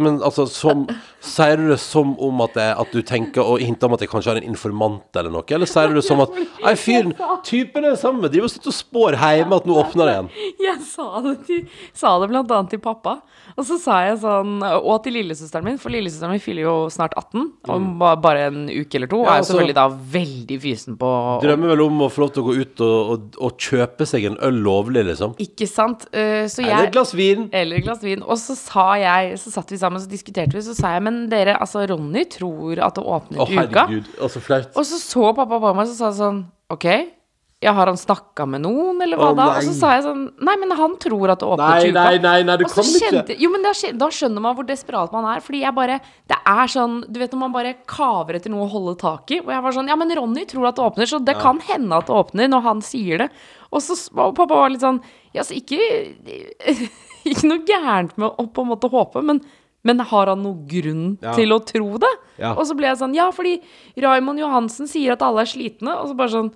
men, altså, som, Sier du det som om at, jeg, at du tenker og hinter om at jeg kanskje har en informant eller noe? Eller sier du det som at Nei, fyren, typen er samme, driver og sitter og spår hjemme at nå åpner det igjen? Jeg sa det, til, sa det blant annet til pappa. Og så sa jeg sånn Og til lillesøsteren min, for lillesøsteren min fyller jo snart 18. Om ba- bare en uke eller to. Og Ja, er altså- selvfølgelig da veldig fysen på Drømmer vel om å få lov til å gå ut og, og, og kjøpe seg en øl lovlig, liksom. Ikke sant? Uh, Så Eller et jeg glass vin. Eller et glass vin. Og så sa jeg Så satt vi sammen, så diskuterte vi, så sa jeg Men dere, altså Ronny tror at det åpner oh, uka. herregud. Å, så flaut. Og så så pappa på meg, så sa sånn OK. Ja, har han snakka med noen, eller hva oh, da? Og så sa jeg sånn Nei, men han tror at det åpner Nei, til nei, nei, nei, du kommer ikke. Jo, men da, da skjønner man hvor desperat man er. Fordi jeg bare Det er sånn Du vet når man bare kaver etter noe å holde tak i. Og jeg var sånn Ja, men Ronny tror at det åpner, så det kan hende at det åpner når han sier det. Og så og pappa var litt sånn Ja, så ikke Ikke noe gærent med å på en måte håpe, men men har han noe grunn Ja. til å tro det? Ja. Og så ble jeg sånn Ja, fordi Raymond Johansen sier at alle er slitne. Og så bare sånn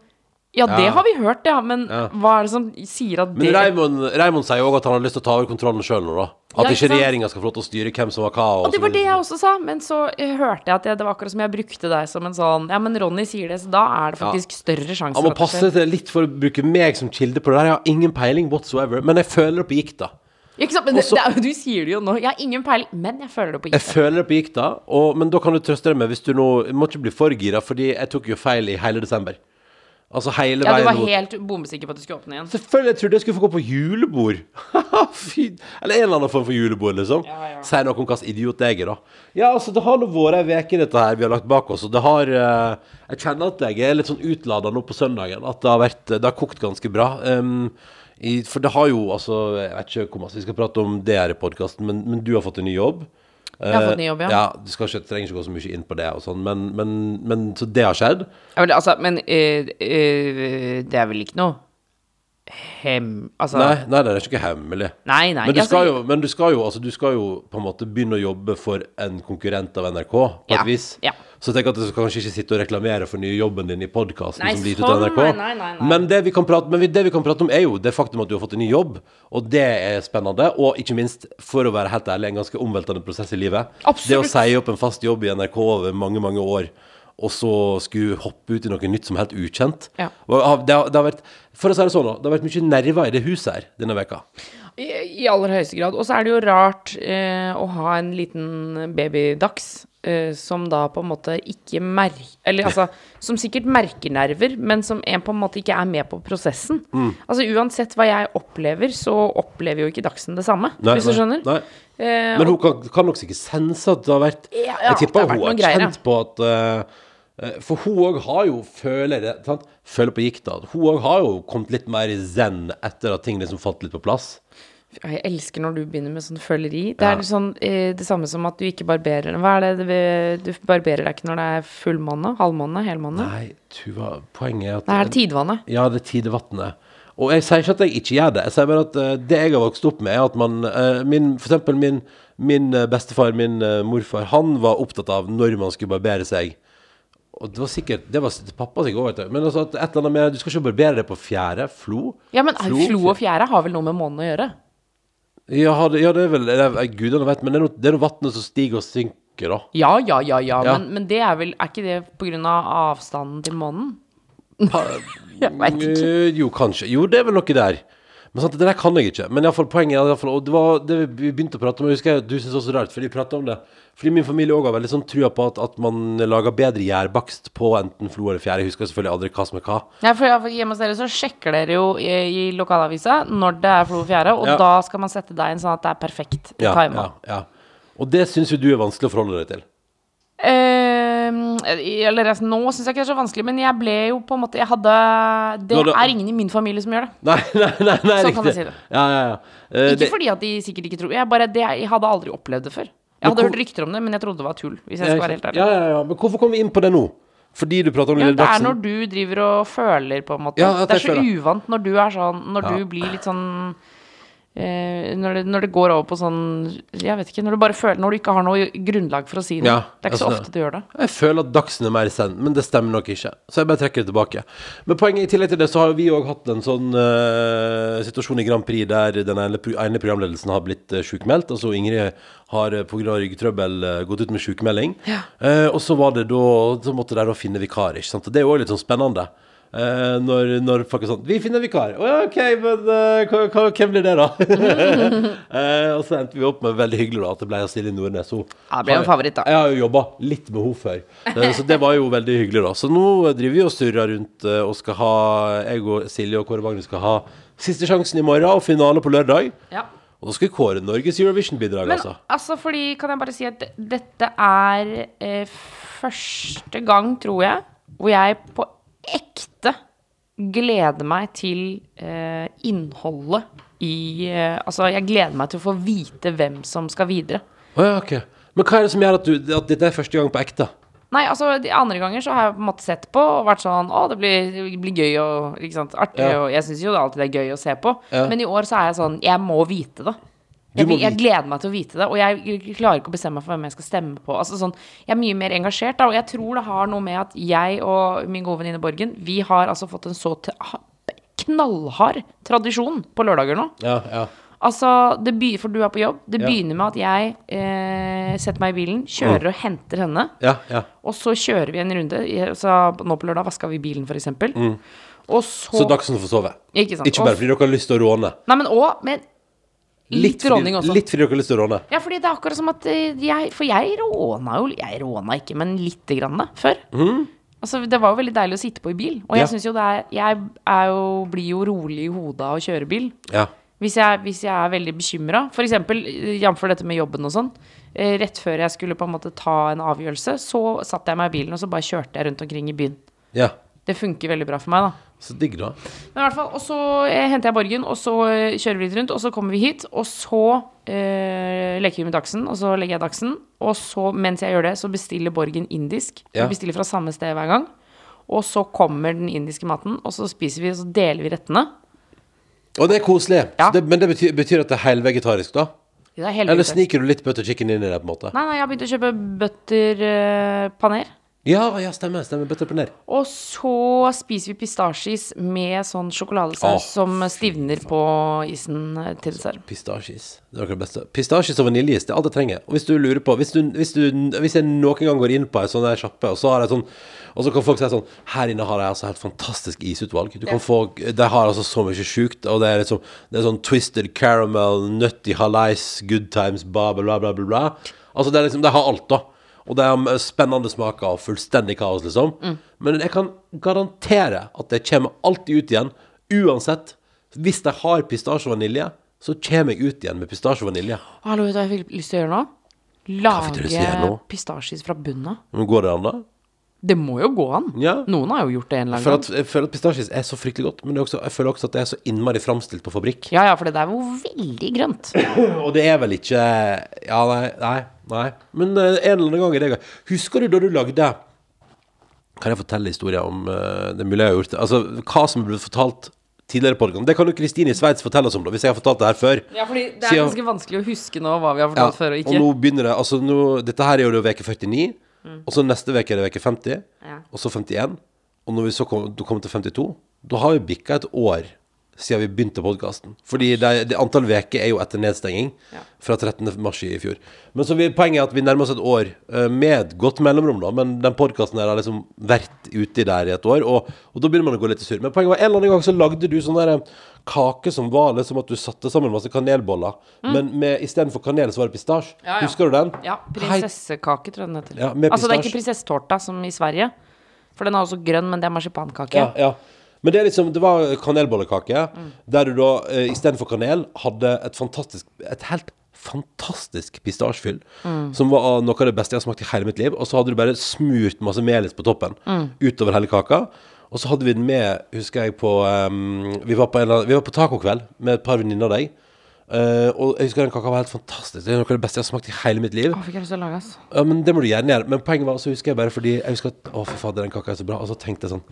Ja, det Ja. har vi hørt, ja, men Ja. hva er det som sier at Men det Raymond, Raymond sier jo òg at han har lyst til å ta over kontrollen sjøl nå, da. At Ja, ikke ikke sant? regjeringa skal få lov til å styre hvem som var hva. Og det så var det videre. jeg også sa, men så eh, hørte jeg at jeg, det var akkurat som jeg brukte deg som en sånn Ja, men Ronny sier det, så da er det faktisk større sjanse Han må for at det passe skjer. til litt for å bruke meg som kilde på det der. Jeg har ingen peiling whatsoever, men jeg føler det på gikta. Ikke sant? Men det, Også- det, er jo- du sier det jo nå. Jeg har ingen peiling, men jeg føler det på Jeg gikta. føler det på gikta, og, men da kan du trøste deg med hvis du nå må ikke bli for gira, fordi jeg tok jo feil i hele desember. Altså hele Ja, du var helt bombesikker på at du skulle åpne igjen. Selvfølgelig, jeg trodde jeg skulle få gå på julebord. Fy. Eller en eller annen form for julebord, liksom. Ja, ja. Sier noe om hvilken idiot jeg er, da. Ja, altså, det har nå vært ei uke, dette her vi har lagt bak oss, og det har uh, Jeg kjenner at jeg er litt sånn utlada nå på søndagen. At det har vært Det har kokt ganske bra. Um, i, for det har jo altså Jeg vet ikke hvor mye vi skal prate om det her i podkasten, men, men du har fått en ny jobb. Jeg har fått ny jobb, ja. ja du skal ikke, trenger ikke gå så mye inn på det og sånn, men, men, men så det har skjedd. Ja, vel, altså, men eh, eh, det er vel ikke noe hem... Altså Nei, nei, det er ikke hemmelig. Nei, nei, Men du altså- skal jo, men du skal jo, altså, du skal jo på en måte begynne å jobbe for en konkurrent av NRK, på Ja, et vis. ja. Så tenker at du skal kanskje ikke sitte og reklamere for nye jobben din i podkasten som blir sånn, NRK. nei, nei, nei. Men det vi, prate, men vi- det vi kan prate om, er jo det faktum at du har fått en ny jobb, og det er spennende. Og ikke minst, for å være helt ærlig, en ganske omveltende prosess i livet. Absolutt. Det å si opp en fast jobb i NRK over mange, mange år. Og så skulle hoppe ut i noe nytt som er helt ukjent. Ja. Det, har, det har vært For å si det sånn, det har vært mye nerver i det huset her denne veka. I, I aller høyeste grad. Og så er det jo rart eh, å ha en liten babydags eh, som da på en måte ikke merker Eller altså, som sikkert merker nerver, men som en på en måte ikke er med på prosessen. Mm. Altså uansett hva jeg opplever, så opplever jo ikke Dagsen det samme, Nei, hvis du skjønner. Nei. Eh, Men hun kan, kan nok sikkert sense at det har vært Ja, Jeg tipper hun har greier, kjent på at eh, For hun òg har jo føler det sant? Føler på gikk da. Hun òg har jo kommet litt mer i zen etter at ting liksom falt litt på plass. Jeg elsker når du begynner med sånn føleri. Det Ja. er sånn, eh, det samme som at du ikke barberer Hva er det det- du barberer deg ikke når det er fullmåne? Halvmåne? Helmåne? Nei, Tuva, poenget er at Det er tidvannet. Ja, det er tidevannet. Og jeg sier ikke at jeg ikke gjør det. Jeg sier bare at eh, det jeg har vokst opp med, er at man eh, min, For eksempel min, min bestefar, min morfar, han var opptatt av når man skulle barbere seg. Og det var sikkert Det var pappa sikkert òg. Men altså et eller annet med Du skal ikke barbere deg på fjære. Flo. Ja, men flo og fjære har vel noe med månen å gjøre? Ja, det, ja, det er vel det er, Gudene vet, men det er noe, det er noe vannet som stiger og synker, da. Ja, ja, ja, ja, Ja. Men, men det er vel Er ikke det på grunn av avstanden til månen? Jeg vet ikke. Eh, Jo, kanskje. Jo, det er vel noe der. Men sant, det der kan jeg ikke. Men i fall, poenget er i fall, Og det var det vi begynte å prate om, jeg husker du syntes også rart, fordi vi pratet om det. Fordi min familie òg har veldig sånn trua på at, at man lager bedre gjærbakst på enten flo eller fjære. Jeg husker selvfølgelig aldri hva som er hva. Ja, for hjemme hos dere så sjekker dere jo i, i lokalavisa når det er flo og fjære, og Ja. da skal man sette deg inn sånn at det er perfekt Ja, tima. ja, ja. Og det syns jo du er vanskelig å forholde deg til. Eh, eller altså, nå syns jeg ikke det er så vanskelig, men jeg ble jo på en måte Jeg hadde Det Nå, er ingen i min familie som gjør det. Nei, nei, nei, nei Sånn kan jeg si det. Ja, ja, ja. Uh, Ikke det- fordi at de sikkert ikke tror Jeg, bare, det, jeg hadde aldri opplevd det før. Jeg hadde hørt rykter om det, men jeg trodde det var tull. Hvis jeg ja, skal være helt ærlig. Ja, ja, ja. Men hvorfor kom vi inn på det nå? Fordi du prater om Ja, Lille det er når du driver og føler, på en måte. Ja, det er så uvant når du er sånn Når Ja. du blir litt sånn eh, når, det, når det går over på sånn Jeg vet ikke. Når du bare føler Når du ikke har noe grunnlag for å si noe. Ja, det er ikke så altså, ofte du gjør det. Jeg føler at Dagsen er mer send, men det stemmer nok ikke. Så jeg bare trekker det tilbake. Men poenget i tillegg til det, så har vi òg hatt en sånn uh, situasjon i Grand Prix der den ene, ene programledelsen har blitt uh, sjukmeldt. Altså Ingrid har uh, pga. ryggtrøbbel uh, gått ut med sjukmelding. Eh, og så var det da Så måtte de da finne vikar, ikke sant. Og det er jo òg litt sånn spennende. Eh, når, når folk er sånn 'Vi finner vikar.' Å ja, OK, men hva, hvem blir det, da? uh, og så endte vi opp med veldig hyggelig da at det ble Silje Nordnes. Hun Ja, ble en favoritt, da. Jeg har jo jobba litt med henne før, så det var jo veldig hyggelig, da. Så nå driver vi og surrer rundt og skal ha Jeg og Silje og Kåre Magnus skal ha siste sjansen i morgen og finale på lørdag. Ja. Og da skal vi kåre Norges Eurovision-bidrag, altså. altså, fordi Kan jeg bare si at dette er eh, første gang, tror jeg, hvor jeg på ekte gleder meg til eh, innholdet i eh, Altså, jeg gleder meg til å få vite hvem som skal videre. Å ja, ok. Men hva er det som gjør at, du, at dette er første gang på ekte? Nei, altså, de andre ganger så har jeg på en måte sett på og vært sånn Å, det blir, det blir gøy og ikke sant, artig, Ja. og jeg syns jo det alltid er gøy å se på. Ja. Men i år så er jeg sånn Jeg må vite det. Jeg, vil- jeg gleder meg til å vite det, og jeg klarer ikke å bestemme meg for hvem jeg skal stemme på. Altså sånn, Jeg er mye mer engasjert, da, og jeg tror det har noe med at jeg og min gode venninne Borgen, vi har altså fått en så knallhard tradisjon på lørdager nå. Ja, ja. Altså, For du er på jobb. Det Ja. begynner med at jeg eh, setter meg i bilen, kjører og henter henne. Ja, ja. Og så kjører vi en runde. Så nå på lørdag vaska vi bilen, f.eks. eksempel Og så, Mm. Så Dagsen får sove. Ikke sant. Ikke bare fordi dere har lyst til å råne. Nei, men òg med litt, også. Litt fordi dere har lyst til å råne. Ja, fordi det er akkurat som at eh, jeg For jeg råna jo Jeg råna ikke, men lite grann da, før. Altså, det var jo veldig deilig å sitte på i bil. Og jeg Mm. Ja. synes jo det er Jeg er jo, blir jo rolig i hodet av å kjøre bil. Ja. Hvis jeg, hvis jeg er veldig bekymra, f.eks. jf. dette med jobben og sånn. eh, Rett før jeg skulle på en måte ta en avgjørelse, så satte jeg meg i bilen og så bare kjørte jeg rundt omkring i byen. Ja. Det funker veldig bra for meg, da. Så digg, da. Men i hvert fall, og så eh, henter jeg Borgen, og så eh, kjører vi litt rundt, og så kommer vi hit, og så eh, leker vi med Dagsen, og så legger jeg Dagsen, og så, mens jeg gjør det, så bestiller Borgen indisk. Ja. Vi bestiller fra samme sted hver gang. Og så kommer den indiske maten, og så spiser vi, og så deler vi rettene. Og det er koselig. Ja. Det, men det betyr, betyr at det er helvegetarisk, da? Det er Eller sniker du litt butter chicken inn i det, på en måte? Nei, nei, jeg har begynt å kjøpe butter uh, paner. Ja, ja, stemmer. stemmer på ned. Og så spiser vi pistasjis med sånn sjokoladesaus Åh, som stivner på isen eh, til dessert. Pistasjis. Det er noe av det beste. Pistasjis og vaniljeis, det er alt jeg trenger. Og hvis du lurer på Hvis, du, hvis, du, hvis jeg noen gang går inn på ei sånn der sjappe, og så har jeg sånn og så kan folk si sånn Her inne har jeg altså helt fantastisk isutvalg. Du kan få De har altså så mye sjukt, og det er liksom Det er sånn twisted caramel, nutty halais, good times, bla, bla, bla, bla, bla. Altså, det er liksom De har alt, da. Og det er spennende smaker og fullstendig kaos, liksom. Men jeg kan garantere at det kommer alltid ut igjen, uansett. Hvis de har pistasje og vanilje, så kommer jeg ut igjen med pistasje og vanilje. Hallo, vet du hva jeg fikk lyst til å gjøre nå? Lage pistasjes fra bunnen av. Men går det an, da? Det må jo gå an. Ja. Noen har jo gjort det en eller annen gang. Jeg føler at pistasjis er så fryktelig godt, men også, jeg føler også at det er så innmari framstilt på fabrikk. Ja, ja, for det er jo veldig grønt. og det er vel ikke Ja, nei, nei. nei. Men eh, en eller annen gang er det. Husker du da du lagde Kan jeg fortelle historier om uh, det mulig jeg har gjort? Altså, hva som ble fortalt tidligere på Det kan jo Kristine i Sveits fortelle oss om, da, hvis jeg har fortalt det her før. Ja, fordi det er ganske vanskelig å huske nå hva vi har fortalt ja, før og ikke. Og nå begynner det Altså, nå, dette her er jo uke 49. Mm. Og så neste uke er det uke 50, ja. og så 51. Og når vi så kommer kom til 52, da har vi bikka et år siden vi begynte podkasten. Fordi det, det antall veker er jo etter nedstenging Ja. fra 13. mars i fjor. Men så vi, poenget er at vi nærmer oss et år eh, med godt mellomrom, da. Men den podkasten her har liksom vært ute der i et år, og, og da begynner man å gå litt sur. Men poenget var en eller annen gang så lagde du sånn der eh, kake som var liksom at du satte sammen masse kanelboller, men med istedenfor kanel så var det pistasje. Mm. Ja, ja. Husker du den? Ja, prinsessekake, tror jeg den heter. Ja, altså, det er ikke prinsessetårta som i Sverige. For den er også grønn, men det er marsipankake. Ja, ja. Men det er liksom Det var kanelbollekake, der du da eh, istedenfor kanel hadde et fantastisk Et helt fantastisk pistasjefyll, som var noe av det beste jeg har smakt i hele mitt liv. Og så hadde du bare smurt masse melis på toppen utover hele kaka. Og så hadde vi den med, husker jeg, på um, vi, var på en, vi var på tacokveld med et par venninner av deg. Uh, og jeg husker den kaka var helt fantastisk. Det er noe av det beste jeg har smakt i hele mitt liv. Å, fikk jeg lyst til å lage, ass. Ja, men det må du gjerne gjøre. Men poenget var, så husker jeg bare fordi Jeg husker at Å, for fader, den kaka er så bra. Og så tenkte jeg sånn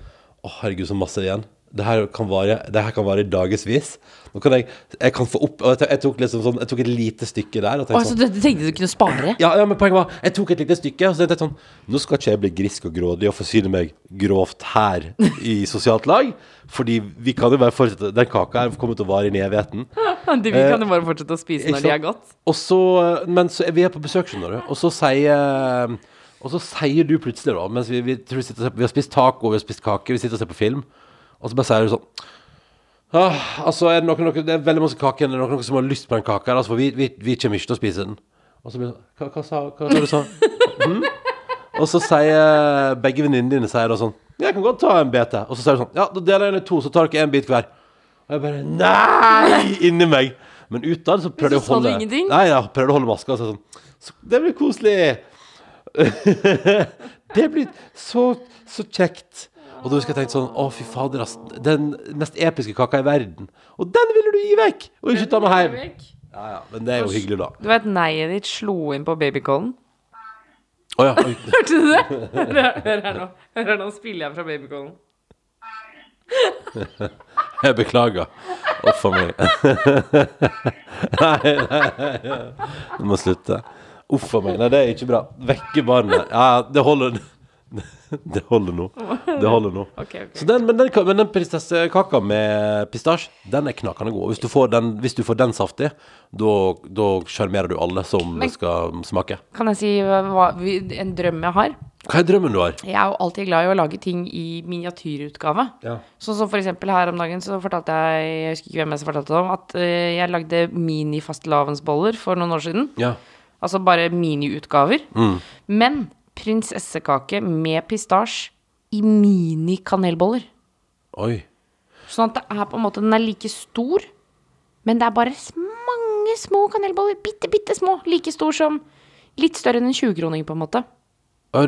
Å, herregud, så masse igjen. Det her kan vare Det her kan vare i dagevis. Nå kan jeg Jeg kan få opp Og jeg, jeg tok liksom sånn Jeg tok et lite stykke der. Og tenkte altså, sånn du, tenkte du kunne spare? ja, ja, men poenget var Jeg tok et lite stykke, og så tenkte jeg sånn Nå skal ikke jeg bli grisk og grådig og forsyne meg grovt her i sosialt lag. Fordi vi kan jo bare fortsette Den kaka her kommer til å vare inn i evigheten. Vi kan jo bare fortsette å spise når de er godt. Og så, men så vi er på besøk, skjønner du. Og så sier Og så sier du plutselig, da, mens vi, vi, vi, sitter, vi har spist taco, vi har spist kake, vi sitter og ser på film, og så bare sier du sånn ah, Altså, er det, noen, noen, det er veldig masse kake er det noen som har lyst på den kaka? Altså, for vi, vi, vi kommer ikke til å spise den. Og så blir det sånn Hva, sa du sa? Mm? Og så sier begge venninnene dine sier da sånn Jeg kan godt ta en BT. Og så sier du sånn Ja, da deler jeg den i to, så tar dere en bit hver. Og jeg bare Nei! Inni meg. Men utad så prøvde jeg å holde? Nei, jeg prøvde å holde maska så sånn så, Det blir koselig. det blir så, så kjekt. Og da husker jeg tenkte sånn Å, fy fader, ass. Den mest episke kaka i verden. Og den ville du gi vekk! Og ikke ta med hjem. Ja, ja, men det er jo hyggelig, da. Du vet neiet ditt slo inn på babycallen? Å ja. Hørte du det? Hør her nå. Hør her nå spiller jeg fra babycallen. Jeg beklager. Uff a meg. nei, nei, nei. Du må slutte. Uff a meg. Nei, det er ikke bra. Vekke barnet. Ja, det holder. Det holder nå. Det holder nå. Ok, ok. Så den, men den, men den prinsessekaka med pistasje, den er knakende god. Hvis du får den, hvis du får den saftig, da sjarmerer du alle som Men- skal smake. Kan jeg si hva, en drøm jeg har? Hva er drømmen du har? Jeg er jo alltid glad i å lage ting i miniatyrutgave. Ja. Sånn som for eksempel her om dagen så fortalte jeg Jeg husker ikke hvem jeg fortalte det om, at eh, jeg lagde mini-fastelavnsboller for noen år siden. Ja. Altså bare miniutgaver. Mm. Men prinsessekake med pistasje i mini-kanelboller. Oi. Sånn at det er på en måte Den er like stor, men det er bare mange små kanelboller. Bitte, bitte små. Like stor som Litt større enn en 20-kroning, på en måte.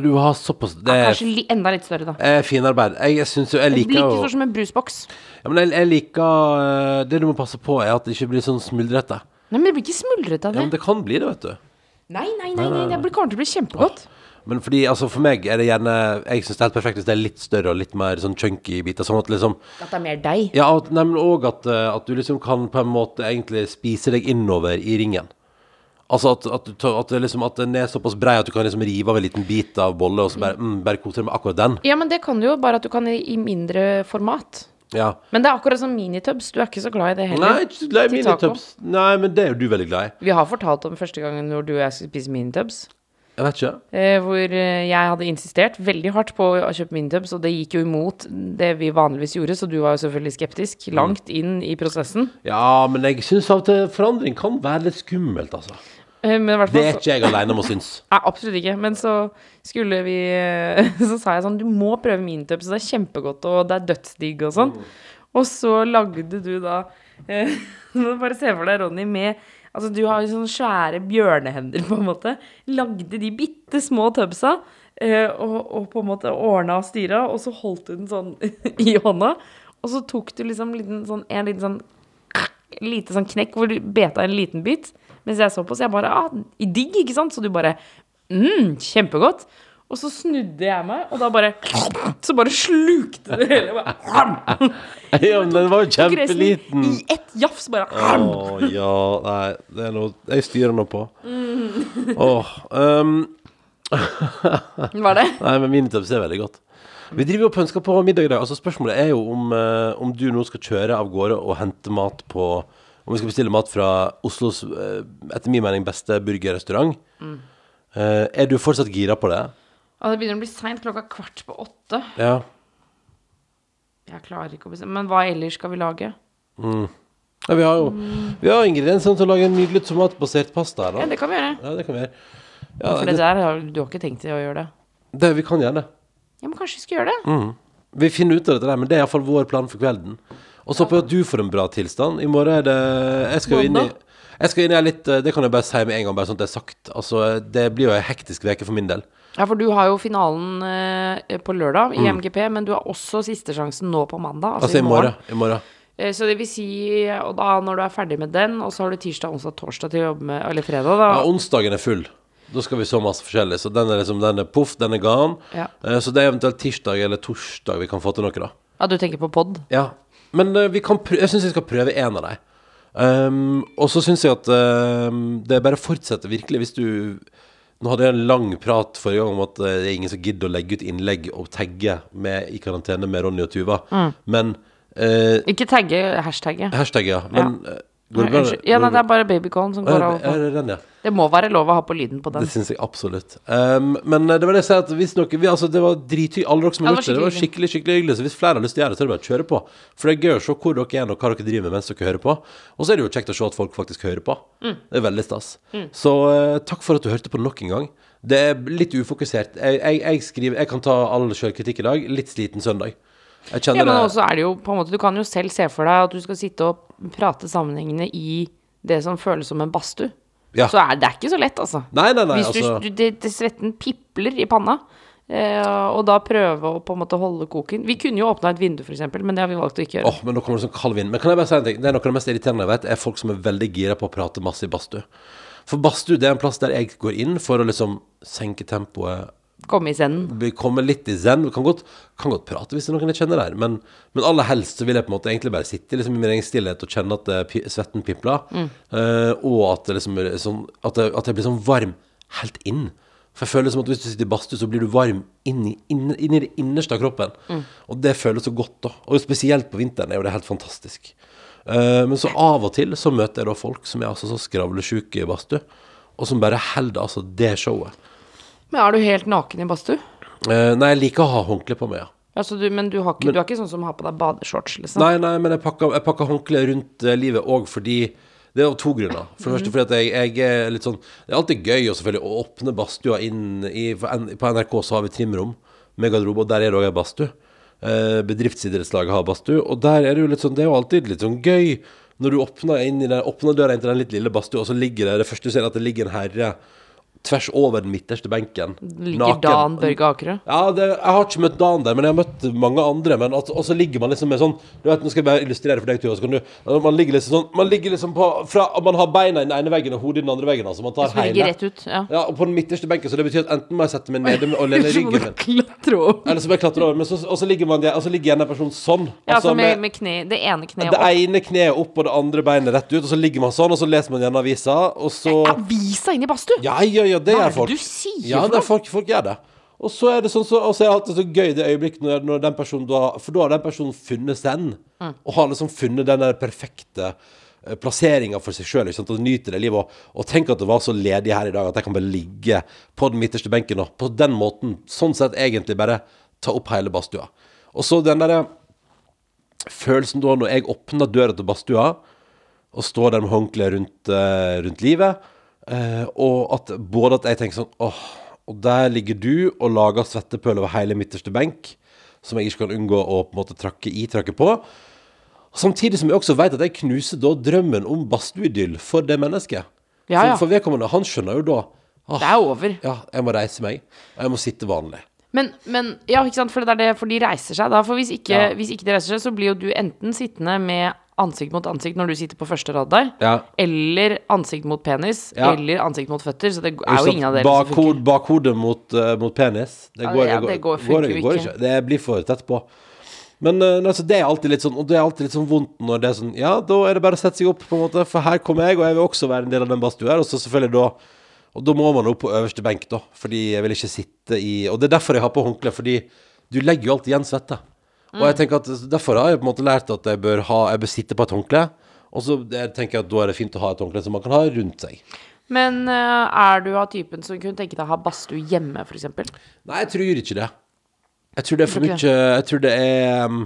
Du har såpass Det er, Kanskje li, enda litt større, da. er finarbeid. Jeg, jeg syns jo Jeg liker Like stor som en brusboks. ja, Men jeg, jeg liker eh, Det du må passe på, er at det ikke blir sånn smuldrete. Nei, men det blir ikke smuldret av Ja, men det kan bli det, vet du. Nei, nei, nei, nei, det blir- kommer til å bli kjempegodt. Men fordi, altså for meg er det gjerne Jeg syns det er helt perfekt hvis det er litt større og litt mer sånn chunky biter. Sånn at liksom At det er mer deg. Ja, at, nei, men òg at, eh, at du liksom kan på en måte egentlig spise deg innover i ringen. Altså at, at, du tar- at, det liksom, at den er såpass brei at du kan liksom rive av en liten bit av bolle og så bare, mm, bare kose deg med akkurat den. Ja, men det kan du jo, bare at du kan i, i mindre format. Ja. Men det er akkurat som minitubs. Du er ikke så glad i det heller. Nei, ikke glad i Til taco. minitubs. Nei, men det er jo du veldig glad i. Vi har fortalt om første gangen når du og jeg skulle spise minitubs. Jeg vet ikke. Eh, hvor eh, jeg hadde insistert veldig hardt på å kjøpe minitubs, og det gikk jo imot det vi vanligvis gjorde, så du var jo selvfølgelig skeptisk. Mm. Langt inn i prosessen. Ja, men jeg syns at og forandring kan være litt skummelt, altså. Eh, men hvert fall, Det er ikke jeg aleine om å synes. Nei, absolutt ikke. Men så skulle vi eh, Så sa jeg sånn Du må prøve minitubs, det er kjempegodt, og det er dødsdigg og sånn. Og så lagde du da eh, bare se for deg Ronny med Altså, du har jo sånne svære bjørnehender, på en måte. Lagde de bitte små tubsa. eh, og, og på en måte ordna og styra, og så holdt du den sånn i hånda. Og så tok du liksom liten, sånn, en liten sånn lite sånn knekk hvor du beta en liten bit. Mens jeg så på, så jeg bare ah, digg, ikke sant? Så du bare mm, kjempegodt. Og så snudde jeg meg, og da bare Så bare slukte det hele. Bare, Ja, men den var jo kjempeliten. I ett jafs, bare. Å ja, nei, det er noe Jeg styrer nå på. Åh. um, Var det? nei, men minitubs er veldig godt. Vi driver og pønsker på middag i dag. Altså Spørsmålet er jo om, eh, om du nå skal kjøre av gårde og hente mat på Om vi skal bestille mat fra Oslos, eh, etter min mening, beste burgerrestaurant. Eh, er du fortsatt gira på det? Ja, det begynner å bli seint, klokka kvart på åtte. Ja. Jeg klarer ikke å bestemme. Men hva ellers skal vi lage? ja vi har jo Vi har ingrediensene til å lage en nydelig tomatbasert pasta her, Ja, det kan vi gjøre. Ja, det kan vi gjøre. Ja, For det det, der, har- du har ikke tenkt til å gjøre det? det, vi kan gjøre det. Ja, men kanskje vi skal gjøre det? Vi finner ut av dette der, men det er iallfall vår plan for kvelden. Og så håper jeg at du får en bra tilstand. I morgen er det Jeg skal jo inn i jeg skal inn i litt Det kan jeg bare si med en gang, bare sånn at det er sagt. Altså, det blir jo ei hektisk uke for min del. Ja, for du har jo finalen eh, på lørdag Mm. i MGP, men du har også sistesjansen nå på mandag. Altså, Altså i morgen. I morgen. Eh, Så det vil si, og da når du er ferdig med den, og så har du tirsdag, onsdag, torsdag til å jobbe med, eller fredag, da. Ja, onsdagen er full. Da skal vi så masse forskjellig. Så den er liksom Den er poff, den er gan. Ja. Eh, Så det er eventuelt tirsdag eller torsdag vi kan få til noe, da. Ja, du tenker på pod? Ja, men uh, vi kan prø jeg syns vi skal prøve en av dem. Um, og så syns jeg at uh, det bare å fortsette virkelig hvis du Nå hadde jeg en lang prat forrige gang om at eh, det er ingen som gidder å legge ut innlegg og tagge med, i karantene med Ronny og Tuva. Men Uh, Ikke tagge, hashtagge. Hashtagge, ja. Men eh, det bra? Unnskyld. Ja, nei, det er bare babycallen som går av. det er den, ja. Det må være lov å ha på lyden på den. Det syns jeg absolutt. Um, men eh, det var det jeg sa, at hvis noe vi, altså, Det var drithyggelig. Alle dere som har Ja, det gjort det, det var var skikkelig skikkelig hyggelig. Så hvis flere har lyst til å gjøre det, så er det bare å kjøre på. For det er gøy å se hvor dere er og hva dere driver med mens dere hører på. Og så er det jo kjekt å se at folk faktisk hører på. Mm. Det er veldig stas. Så eh, takk for at du hørte på nok en gang. Det er litt ufokusert. Jeg, jeg, jeg skriver Jeg kan ta all sjølkritikk i dag. Litt sliten søndag. Jeg Ja, men også er det jo på en måte Du kan jo selv se for deg at du skal sitte og prate sammenhengende i det som føles som en badstue. Ja. Så er det er ikke så lett, altså. Nei, nei, nei. Hvis du, Altså, du det, det svetten pipler i panna, eh, og da prøve å på en måte holde koken Vi kunne jo åpna et vindu, f.eks., men det har vi valgt å ikke gjøre. Åh, men nå kommer det sånn kald vind. Men kan jeg bare si en ting? Det er noe av det mest irriterende jeg vet, er folk som er veldig gira på å prate masse i badstue. For badstue er en plass der jeg går inn for å liksom senke tempoet, Komme i scenen. Vi kommer litt i zen. Vi kan godt, kan godt prate hvis det er noen jeg kjenner der, men, men aller helst så vil jeg på en måte egentlig bare sitte liksom i min egen stillhet og kjenne at svetten pipler, eh, og at, det liksom sånn, at, jeg, at jeg blir sånn varm helt inn. For jeg føler som at hvis du sitter i badstue, så blir du varm inn i, inn, inn i det innerste av kroppen. Og det føles så godt, da. Og spesielt på vinteren er jo det helt fantastisk. Uh, men så av og til så møter jeg da folk som er altså så skravlesjuke i badstue, og som bare holder altså det showet. Men er du helt naken i badstue? Eh, nei, jeg liker å ha håndkle på meg, ja. Altså, du, men du, har ikke, du er ikke sånn som har på deg badeshorts, liksom? Nei, nei, men jeg pakker, jeg pakker håndkle rundt eh, livet òg fordi Det er av to grunner. For det første fordi at jeg, jeg er litt sånn Det er alltid gøy å selvfølgelig å åpne badstua inn i for N- På NRK så har vi trimrom med garderobe, og der er det òg ei badstue. Eh, bedriftsidrettslaget har badstue, og der er det jo litt sånn Det er jo alltid litt sånn gøy når du åpner, inn i den, åpner døra inn til den litt lille badstua, og så ligger det Det første du ser, er at det ligger en herre tvers over den midterste benken. Ligger Dan Børge Akerø? Ja, det, jeg har ikke møtt Dan der, men jeg har møtt mange andre. Men at, og så ligger man liksom med sånn Du vet, Nå skal jeg bare illustrere for deg, Tuva. Man ligger liksom sånn Man ligger liksom på fra, Man har beina i den ene veggen og hodet i den andre veggen. Altså man tar hele ligger rett ut. Ja. Ja, og på den midterste benken, så det betyr at enten må jeg sette meg nede og lene ryggen min. Eller så må jeg klatre over. Men så, og så ligger man der, og så ligger en person sånn. Ja, altså med, med kne, det ene kneet opp. det ene kneet opp og det andre beinet rett ut, og så ligger man sånn, og så leser man gjennom avisa, og så Avisa inn i badstue! Ja, ja, ja, det Hva er gjør det folk. du sier ja, det er folk, folk gjør det. Og så er det sånn så, og så er det alltid så gøy det øyeblikket når, når den personen da For da har den personen funnet den, Mm. og har liksom funnet den der perfekte eh, plasseringa for seg sjøl og nyter det livet. Og, og tenk at det var så ledig her i dag at jeg kan bare ligge på den midterste benken og på den måten sånn sett egentlig bare ta opp hele badstua. Og så den derre følelsen da når jeg åpner døra til badstua og står der med håndkle rundt, eh, rundt livet, eh, og at både at jeg tenker sånn åh, og der ligger du og lager svettepøl over hele midterste benk, som jeg ikke kan unngå å på en måte trakke i, trakke på. Samtidig som jeg også vet at jeg knuser da drømmen om badstueidyll for det mennesket. Ja, ja. For, for vedkommende, han skjønner jo da åh, Det er over. Ja, jeg må reise meg, og jeg må sitte vanlig. Men, men ja, ikke sant, for det er det, for de reiser seg da. For hvis ikke, Ja. hvis ikke de reiser seg, så blir jo du enten sittende med ansikt mot ansikt når du sitter på første rad der, Ja. eller ansikt mot penis, Ja. eller ansikt mot føtter. Så det er jo ingen av delene som funker. bakhodet mot, uh, mot penis. Det går, ja, det det går, går- funker går, ikke. Det blir for tett på. Men uh, altså, det er alltid litt sånn Og det er alltid litt sånn vondt når det er sånn Ja, da er det bare å sette seg opp, på en måte. For her kommer jeg, og jeg vil også være en del av den badstua her. Og så selvfølgelig da Og da må man opp på øverste benk, da. Fordi jeg vil ikke sitte i Og det er derfor jeg har på håndkle, fordi du legger jo alltid igjen svette. Og jeg tenker at derfor har jeg på en måte lært at jeg bør ha Jeg bør sitte på et håndkle. Og så jeg tenker jeg at da er det fint å ha et håndkle som man kan ha rundt seg. Men eh, er du av typen som kunne tenke deg å ha badstue hjemme, f.eks.? Nei, jeg tror ikke det. Jeg tror det er for mye Jeg tror det er um,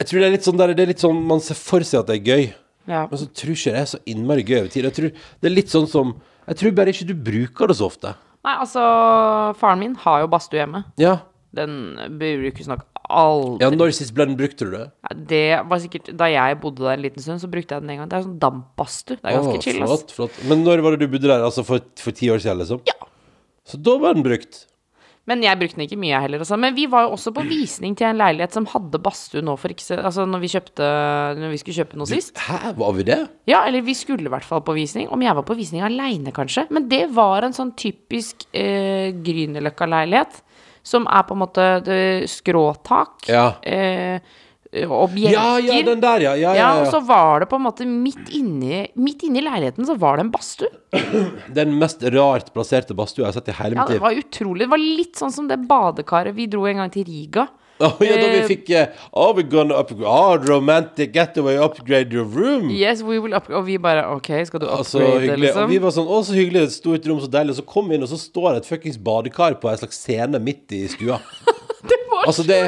Jeg tror det er litt sånn der Det er litt sånn Man ser for seg at det er gøy, Ja. men så tror ikke jeg det er så innmari gøy over tid. Jeg tror det er litt sånn som Jeg tror bare ikke du bruker det så ofte. Nei, altså, faren min har jo badstue hjemme. Ja. Den brukes nok aldri. ja når sist ble den brukt, tror du? Ja, Det var sikkert Da jeg bodde der en liten stund, så brukte jeg den en gang. Det er sånn dampbadstue. Det er ganske Å, chill, ass. flott, flott. Men når var det du bodde der? Altså for, for ti år siden, liksom? Ja. Så da var den brukt. Men jeg brukte den ikke mye, heller. Altså. Men vi var jo også på visning til en leilighet som hadde badstue nå for ikke så Altså når vi kjøpte Når vi skulle kjøpe noe sist. Hæ, var vi det? Ja, eller vi skulle i hvert fall på visning. Om jeg var på visning aleine, kanskje. Men det var en sånn typisk eh, Grünerløkka-leilighet. Som er på en måte skråtak. Ja. Eh, og bjelker. Ja, ja, den der, ja. Ja, Ja, ja, og så var det på en måte midt inni, midt inni leiligheten så var det en badstue. Den mest rart plasserte badstua jeg har sett i hele Ja, det var utrolig. Det var litt sånn som det badekaret vi dro en gang til Riga. Å, ja, da vi Eh, fikk eh, Oh, we're gonna upgrade Oh, romantic getaway, upgrade your room. Yes, we will upgrade Og vi bare OK, skal du Altså, upgrade, hyggelig. Og liksom? vi var sånn, å så hyggelig, et stort rom, så deilig. Og så kom vi inn, og så står det et fuckings badekar på en slags scene midt i stua. Altså det,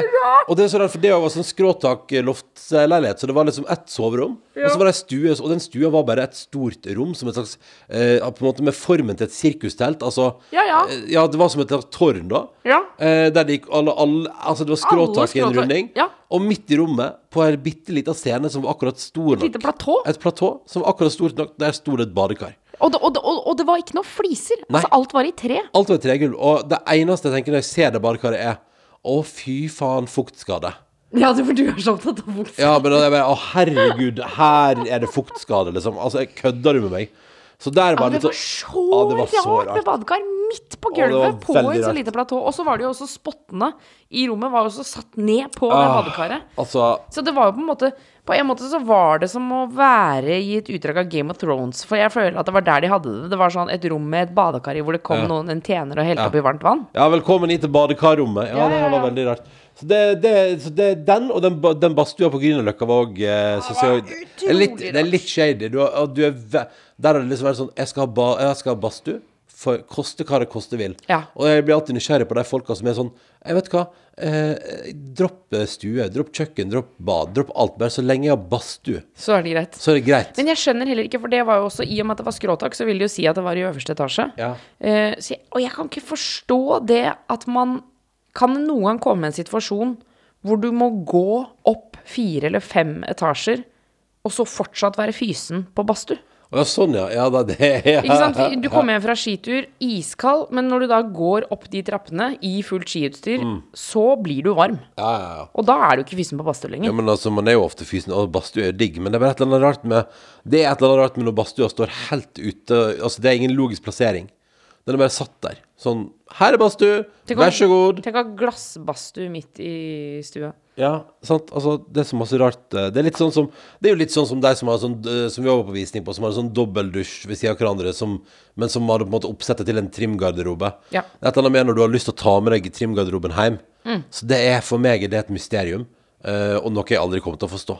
og det er så rart, for det var sånn skråtak-loftsleilighet, så det var liksom ett soverom. Og så var det stue, og den stua var bare et stort rom, som et slags eh, På en måte med formen til et sirkustelt. Altså Ja, ja. eh, ja, det var som et tårn, da. Ja. Eh, der det gikk alle, alle Altså, det var skråtak i en skråtak, runding. ja. Og midt i rommet, på en bitte lita scene som var akkurat stor nok lite platå. Et platå som var akkurat stort nok. Der sto det et badekar. Og det, og, det, og, og det var ikke noe fliser. Nei. Altså, alt var i tre. Alt var i tregulv. Og det eneste jeg tenker når jeg ser det badekaret, er å, fy faen, fuktskade. Ja, for du er så opptatt av fuktskade. Ja, men da er jeg bare Å, herregud, her er det fuktskade, liksom. Altså, jeg kødder du med meg? Så der Ja, var det det var så, Ja, det var så rart med badekar midt på det gulvet på et så lite platå. Og så var det jo også spottene i rommet var jo også satt ned på det Ah. badekaret. Altså Så det var jo på en måte På en måte så var det som å være i et utdrag av Game of Thrones. For jeg føler at det var der de hadde det. Det var sånn et rom med et badekar i hvor det kom Ja. noen, en tjener og helte Ja. i varmt vann. Ja, velkommen hit til badekarrommet. Ja, Ja, det ja, var veldig rart. Så det, det, så det den og den, den badstua på Grünerløkka var òg eh, det er litt, Det er litt shady. Du, har- og du er ve der har det liksom vært sånn Jeg skal ha, ba, jeg skal ha badstue. For koste hva det koste vil. Ja. Og jeg blir alltid nysgjerrig på de folka som er sånn Jeg vet hva. Eh, dropp eh, stue, dropp kjøkken, dropp bad, dropp alt. Bare så lenge jeg har badstue, Så er det greit. så er det greit. Men jeg skjønner heller ikke, for det var jo også I og med at det var skråtak, så ville det jo si at det var i øverste etasje. Ja. Eh, så jeg, og jeg kan ikke forstå det at man Kan det noen gang komme en situasjon hvor du må gå opp fire eller fem etasjer, og så fortsatt være fysen på badstue? Å ja, sånn, ja. Ja, da, det ja. Ikke sant? Du kommer hjem fra skitur, iskald, men når du da går opp de trappene i fullt skiutstyr, så blir du varm. Ja, ja, ja. Og da er du ikke fysen på badstue Ja, men altså, Man er jo ofte fysen, og badstue er jo digg, men det er bare et eller annet rart med Det er et eller annet rart med når badstua står helt ute Altså, det er ingen logisk plassering. Den er bare satt der. Sånn Her er badstue, vær så god. Tenk å ha glassbadstue midt i stua. Ja, sant. Altså, det er så masse rart. eh, Det er litt sånn som Det er jo litt sånn som de som har sånn eh, Som vi var på visning på, som har en sånn dobbeldusj ved siden av hverandre, som, men som hadde på en måte oppsettet til en trimgarderobe. Ja. Det er et eller annet med når du har lyst til å ta med deg trimgarderoben hjem. Mm. Så det er for meg det er et mysterium, eh, og noe jeg aldri kommer til å forstå.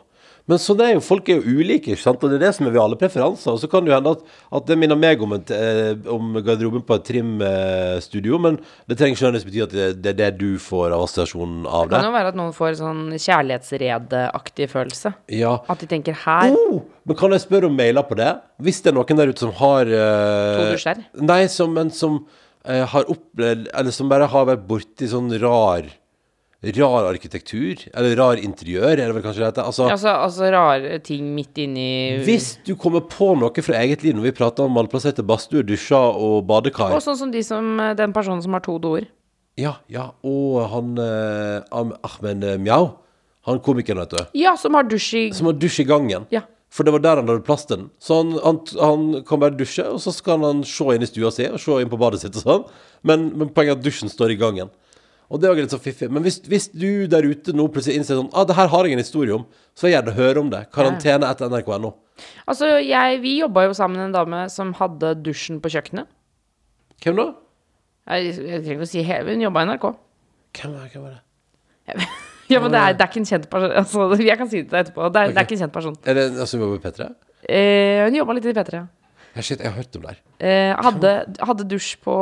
Men sånn er jo, folk er jo ulike, ikke sant? og det er det som er ved alle preferanser. Og så kan det jo hende at, at det minner meg om, en, eh, om garderoben på et trimstudio, men det trenger ikke nødvendigvis bety at det, det er det du får av assosiasjonen av Det Det kan jo være at noen får sånn kjærlighetsredeaktig følelse. Ja. At de tenker her Oh, men kan jeg spørre om mailer på det? Hvis det er noen der ute som har eh, To dusjer? Nei, som, men som eh, har opplevd Eller som bare har vært borti sånn rar Rar arkitektur, eller rar interiør, er det vel kanskje det heter. Altså, Altså, altså rare ting midt inni hvis du kommer på noe fra eget liv når vi prater om malplasserte badstuer, dusjer og badekar Og sånn som de som den personen som har to doer. Ja, ja, og han eh, Ahmed eh, Mjau, han komikeren, vet du, Ja, som har dusj i som har dusj i gangen. Ja. For det var der han hadde plass til den. Så han, han, han kan bare dusje, og så skal han se inn i stua si og se inn på badet sitt og sånn. Men, men poenget er at dusjen står i gangen. Og det er også litt så fiffig. Men hvis, hvis du der ute nå plutselig innser sånn ah, det her har jeg en historie om, så vil jeg gjerne høre om det. Karantene etter nrk.no. Altså, jeg, vi jobba jo sammen med en dame som hadde dusjen på kjøkkenet. Hvem da? Jeg, jeg trenger ikke å si hele, hun jobba i NRK. Hvem er, hvem var det? Ja, men det er, det er ikke en kjent person. Altså, jeg kan si det til deg etterpå. Det er, det er ikke en kjent person. Er det altså, hun jobber i P3? Eh, hun jobba litt i P3. ja. Shit, jeg har hørt om det her. Eh, hadde, hadde dusj på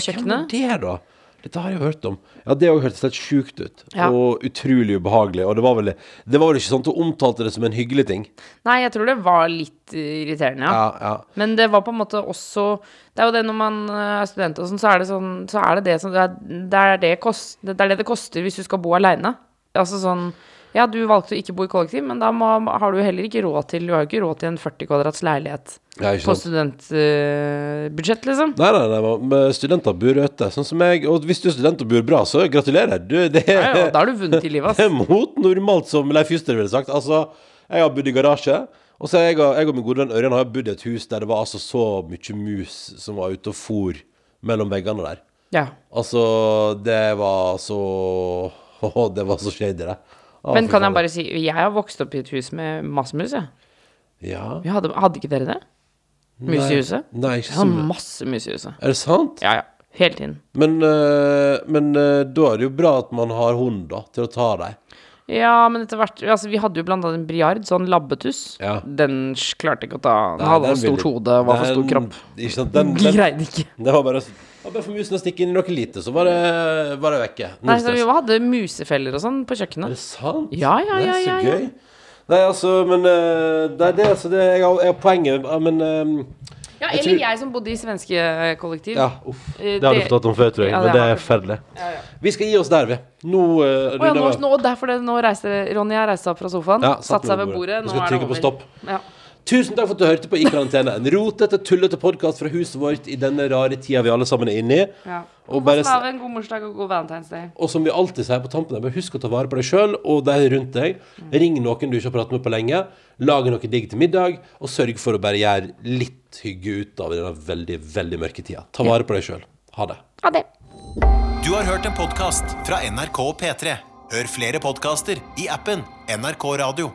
kjøkkenet. Hvem er det, da? Dette har jeg hørt om. Ja, Det òg hørtes helt sjukt ut. Ja. Og utrolig ubehagelig. Og det var, vel, det var vel ikke sånn at du omtalte det som en hyggelig ting? Nei, jeg tror det var litt eh, irriterende, ja. Ja, ja. Men det var på en måte også Det er jo det når man eh, er student og sånn, så er det sånn Så er det det som Det er det, er det, kost, det, er det det koster hvis du skal bo aleine. Altså sånn Ja, du valgte å ikke bo i kollektiv, men da må, har du heller ikke råd til Du har jo ikke råd til en 40 kvadrats leilighet Ja, på studentbudsjett, uh, liksom. Nei, nei, nei, men studenter bor ute, sånn som jeg. Og hvis du er student og bor bra, så gratulerer. Du, det er, Ja, ja, da har du vunnet i livet, det er mot normalt, som Leif Juster ville sagt. Altså, jeg har bodd i garasje. Og så har jeg, jeg og min gode venn Ørjan har bodd i et hus der det var altså så mye mus som var ute og for mellom veggene der. Ja. Altså, det var så Åh, det var så shady, det. Ah, Men kan jeg bare si Jeg har vokst opp i et hus med masse mus, jeg. Ja. Vi hadde, hadde ikke dere det? Mus Nei. i huset? Nei, ikke Jeg har så masse mus i huset. Er det sant? Ja, ja. Hele tiden. Men, øh, men øh, da er det jo bra at man har hund, da, til å ta deg. Ja, men etter hvert Altså, vi hadde jo blant annet en briard, sånn labbetuss. Ja. Den sj- klarte ikke å ta Den Nei, hadde for stort hode og var for stor kropp. Ikke sant? Den, De den, greide ikke. det var bare, det var bare for musen å stikke inn i noe lite, så var det, var det vekke. Null Nei, så vi hadde musefeller og sånn på Er det sant? Ja, ja, ja, så ja, ja. gøy. Nei, altså, men Det er det, altså, det jeg har, jeg har poenget, men øh, Ja, Jeg eller tror- jeg som bodde i svenske kollektiv. Ja, uff. Eh, Det har du det- fortalt om før, tror jeg, Ja, men det det er jeg. forferdelig. Ja, ja. Vi skal gi oss der, vi. Nå uh, Å ja, nå, nå, derfor det, nå reiste Ronny har reist seg opp fra sofaen, Ja, satt seg ved bordet. Nå Nå skal det trykke på stopp. Ja. Tusen takk for at du hørte på I karantene. En rotete, tullete podkast fra huset vårt i denne rare tida vi alle sammen er inne i. Ja. Og God bare- fastelavn, god morsdag og god valentinsdag. Og som vi alltid sier på tampen, bare husk å ta vare på deg sjøl og de rundt deg. Ring noen du ikke har pratet med på lenge. Lag noe digg til middag, og sørg for å bare gjøre litt hygge ut av denne veldig, veldig mørke tida. Ta vare på deg sjøl. Ha det. Ha det. Du har hørt en podkast fra NRK og P3. Hør flere podkaster i appen NRK Radio.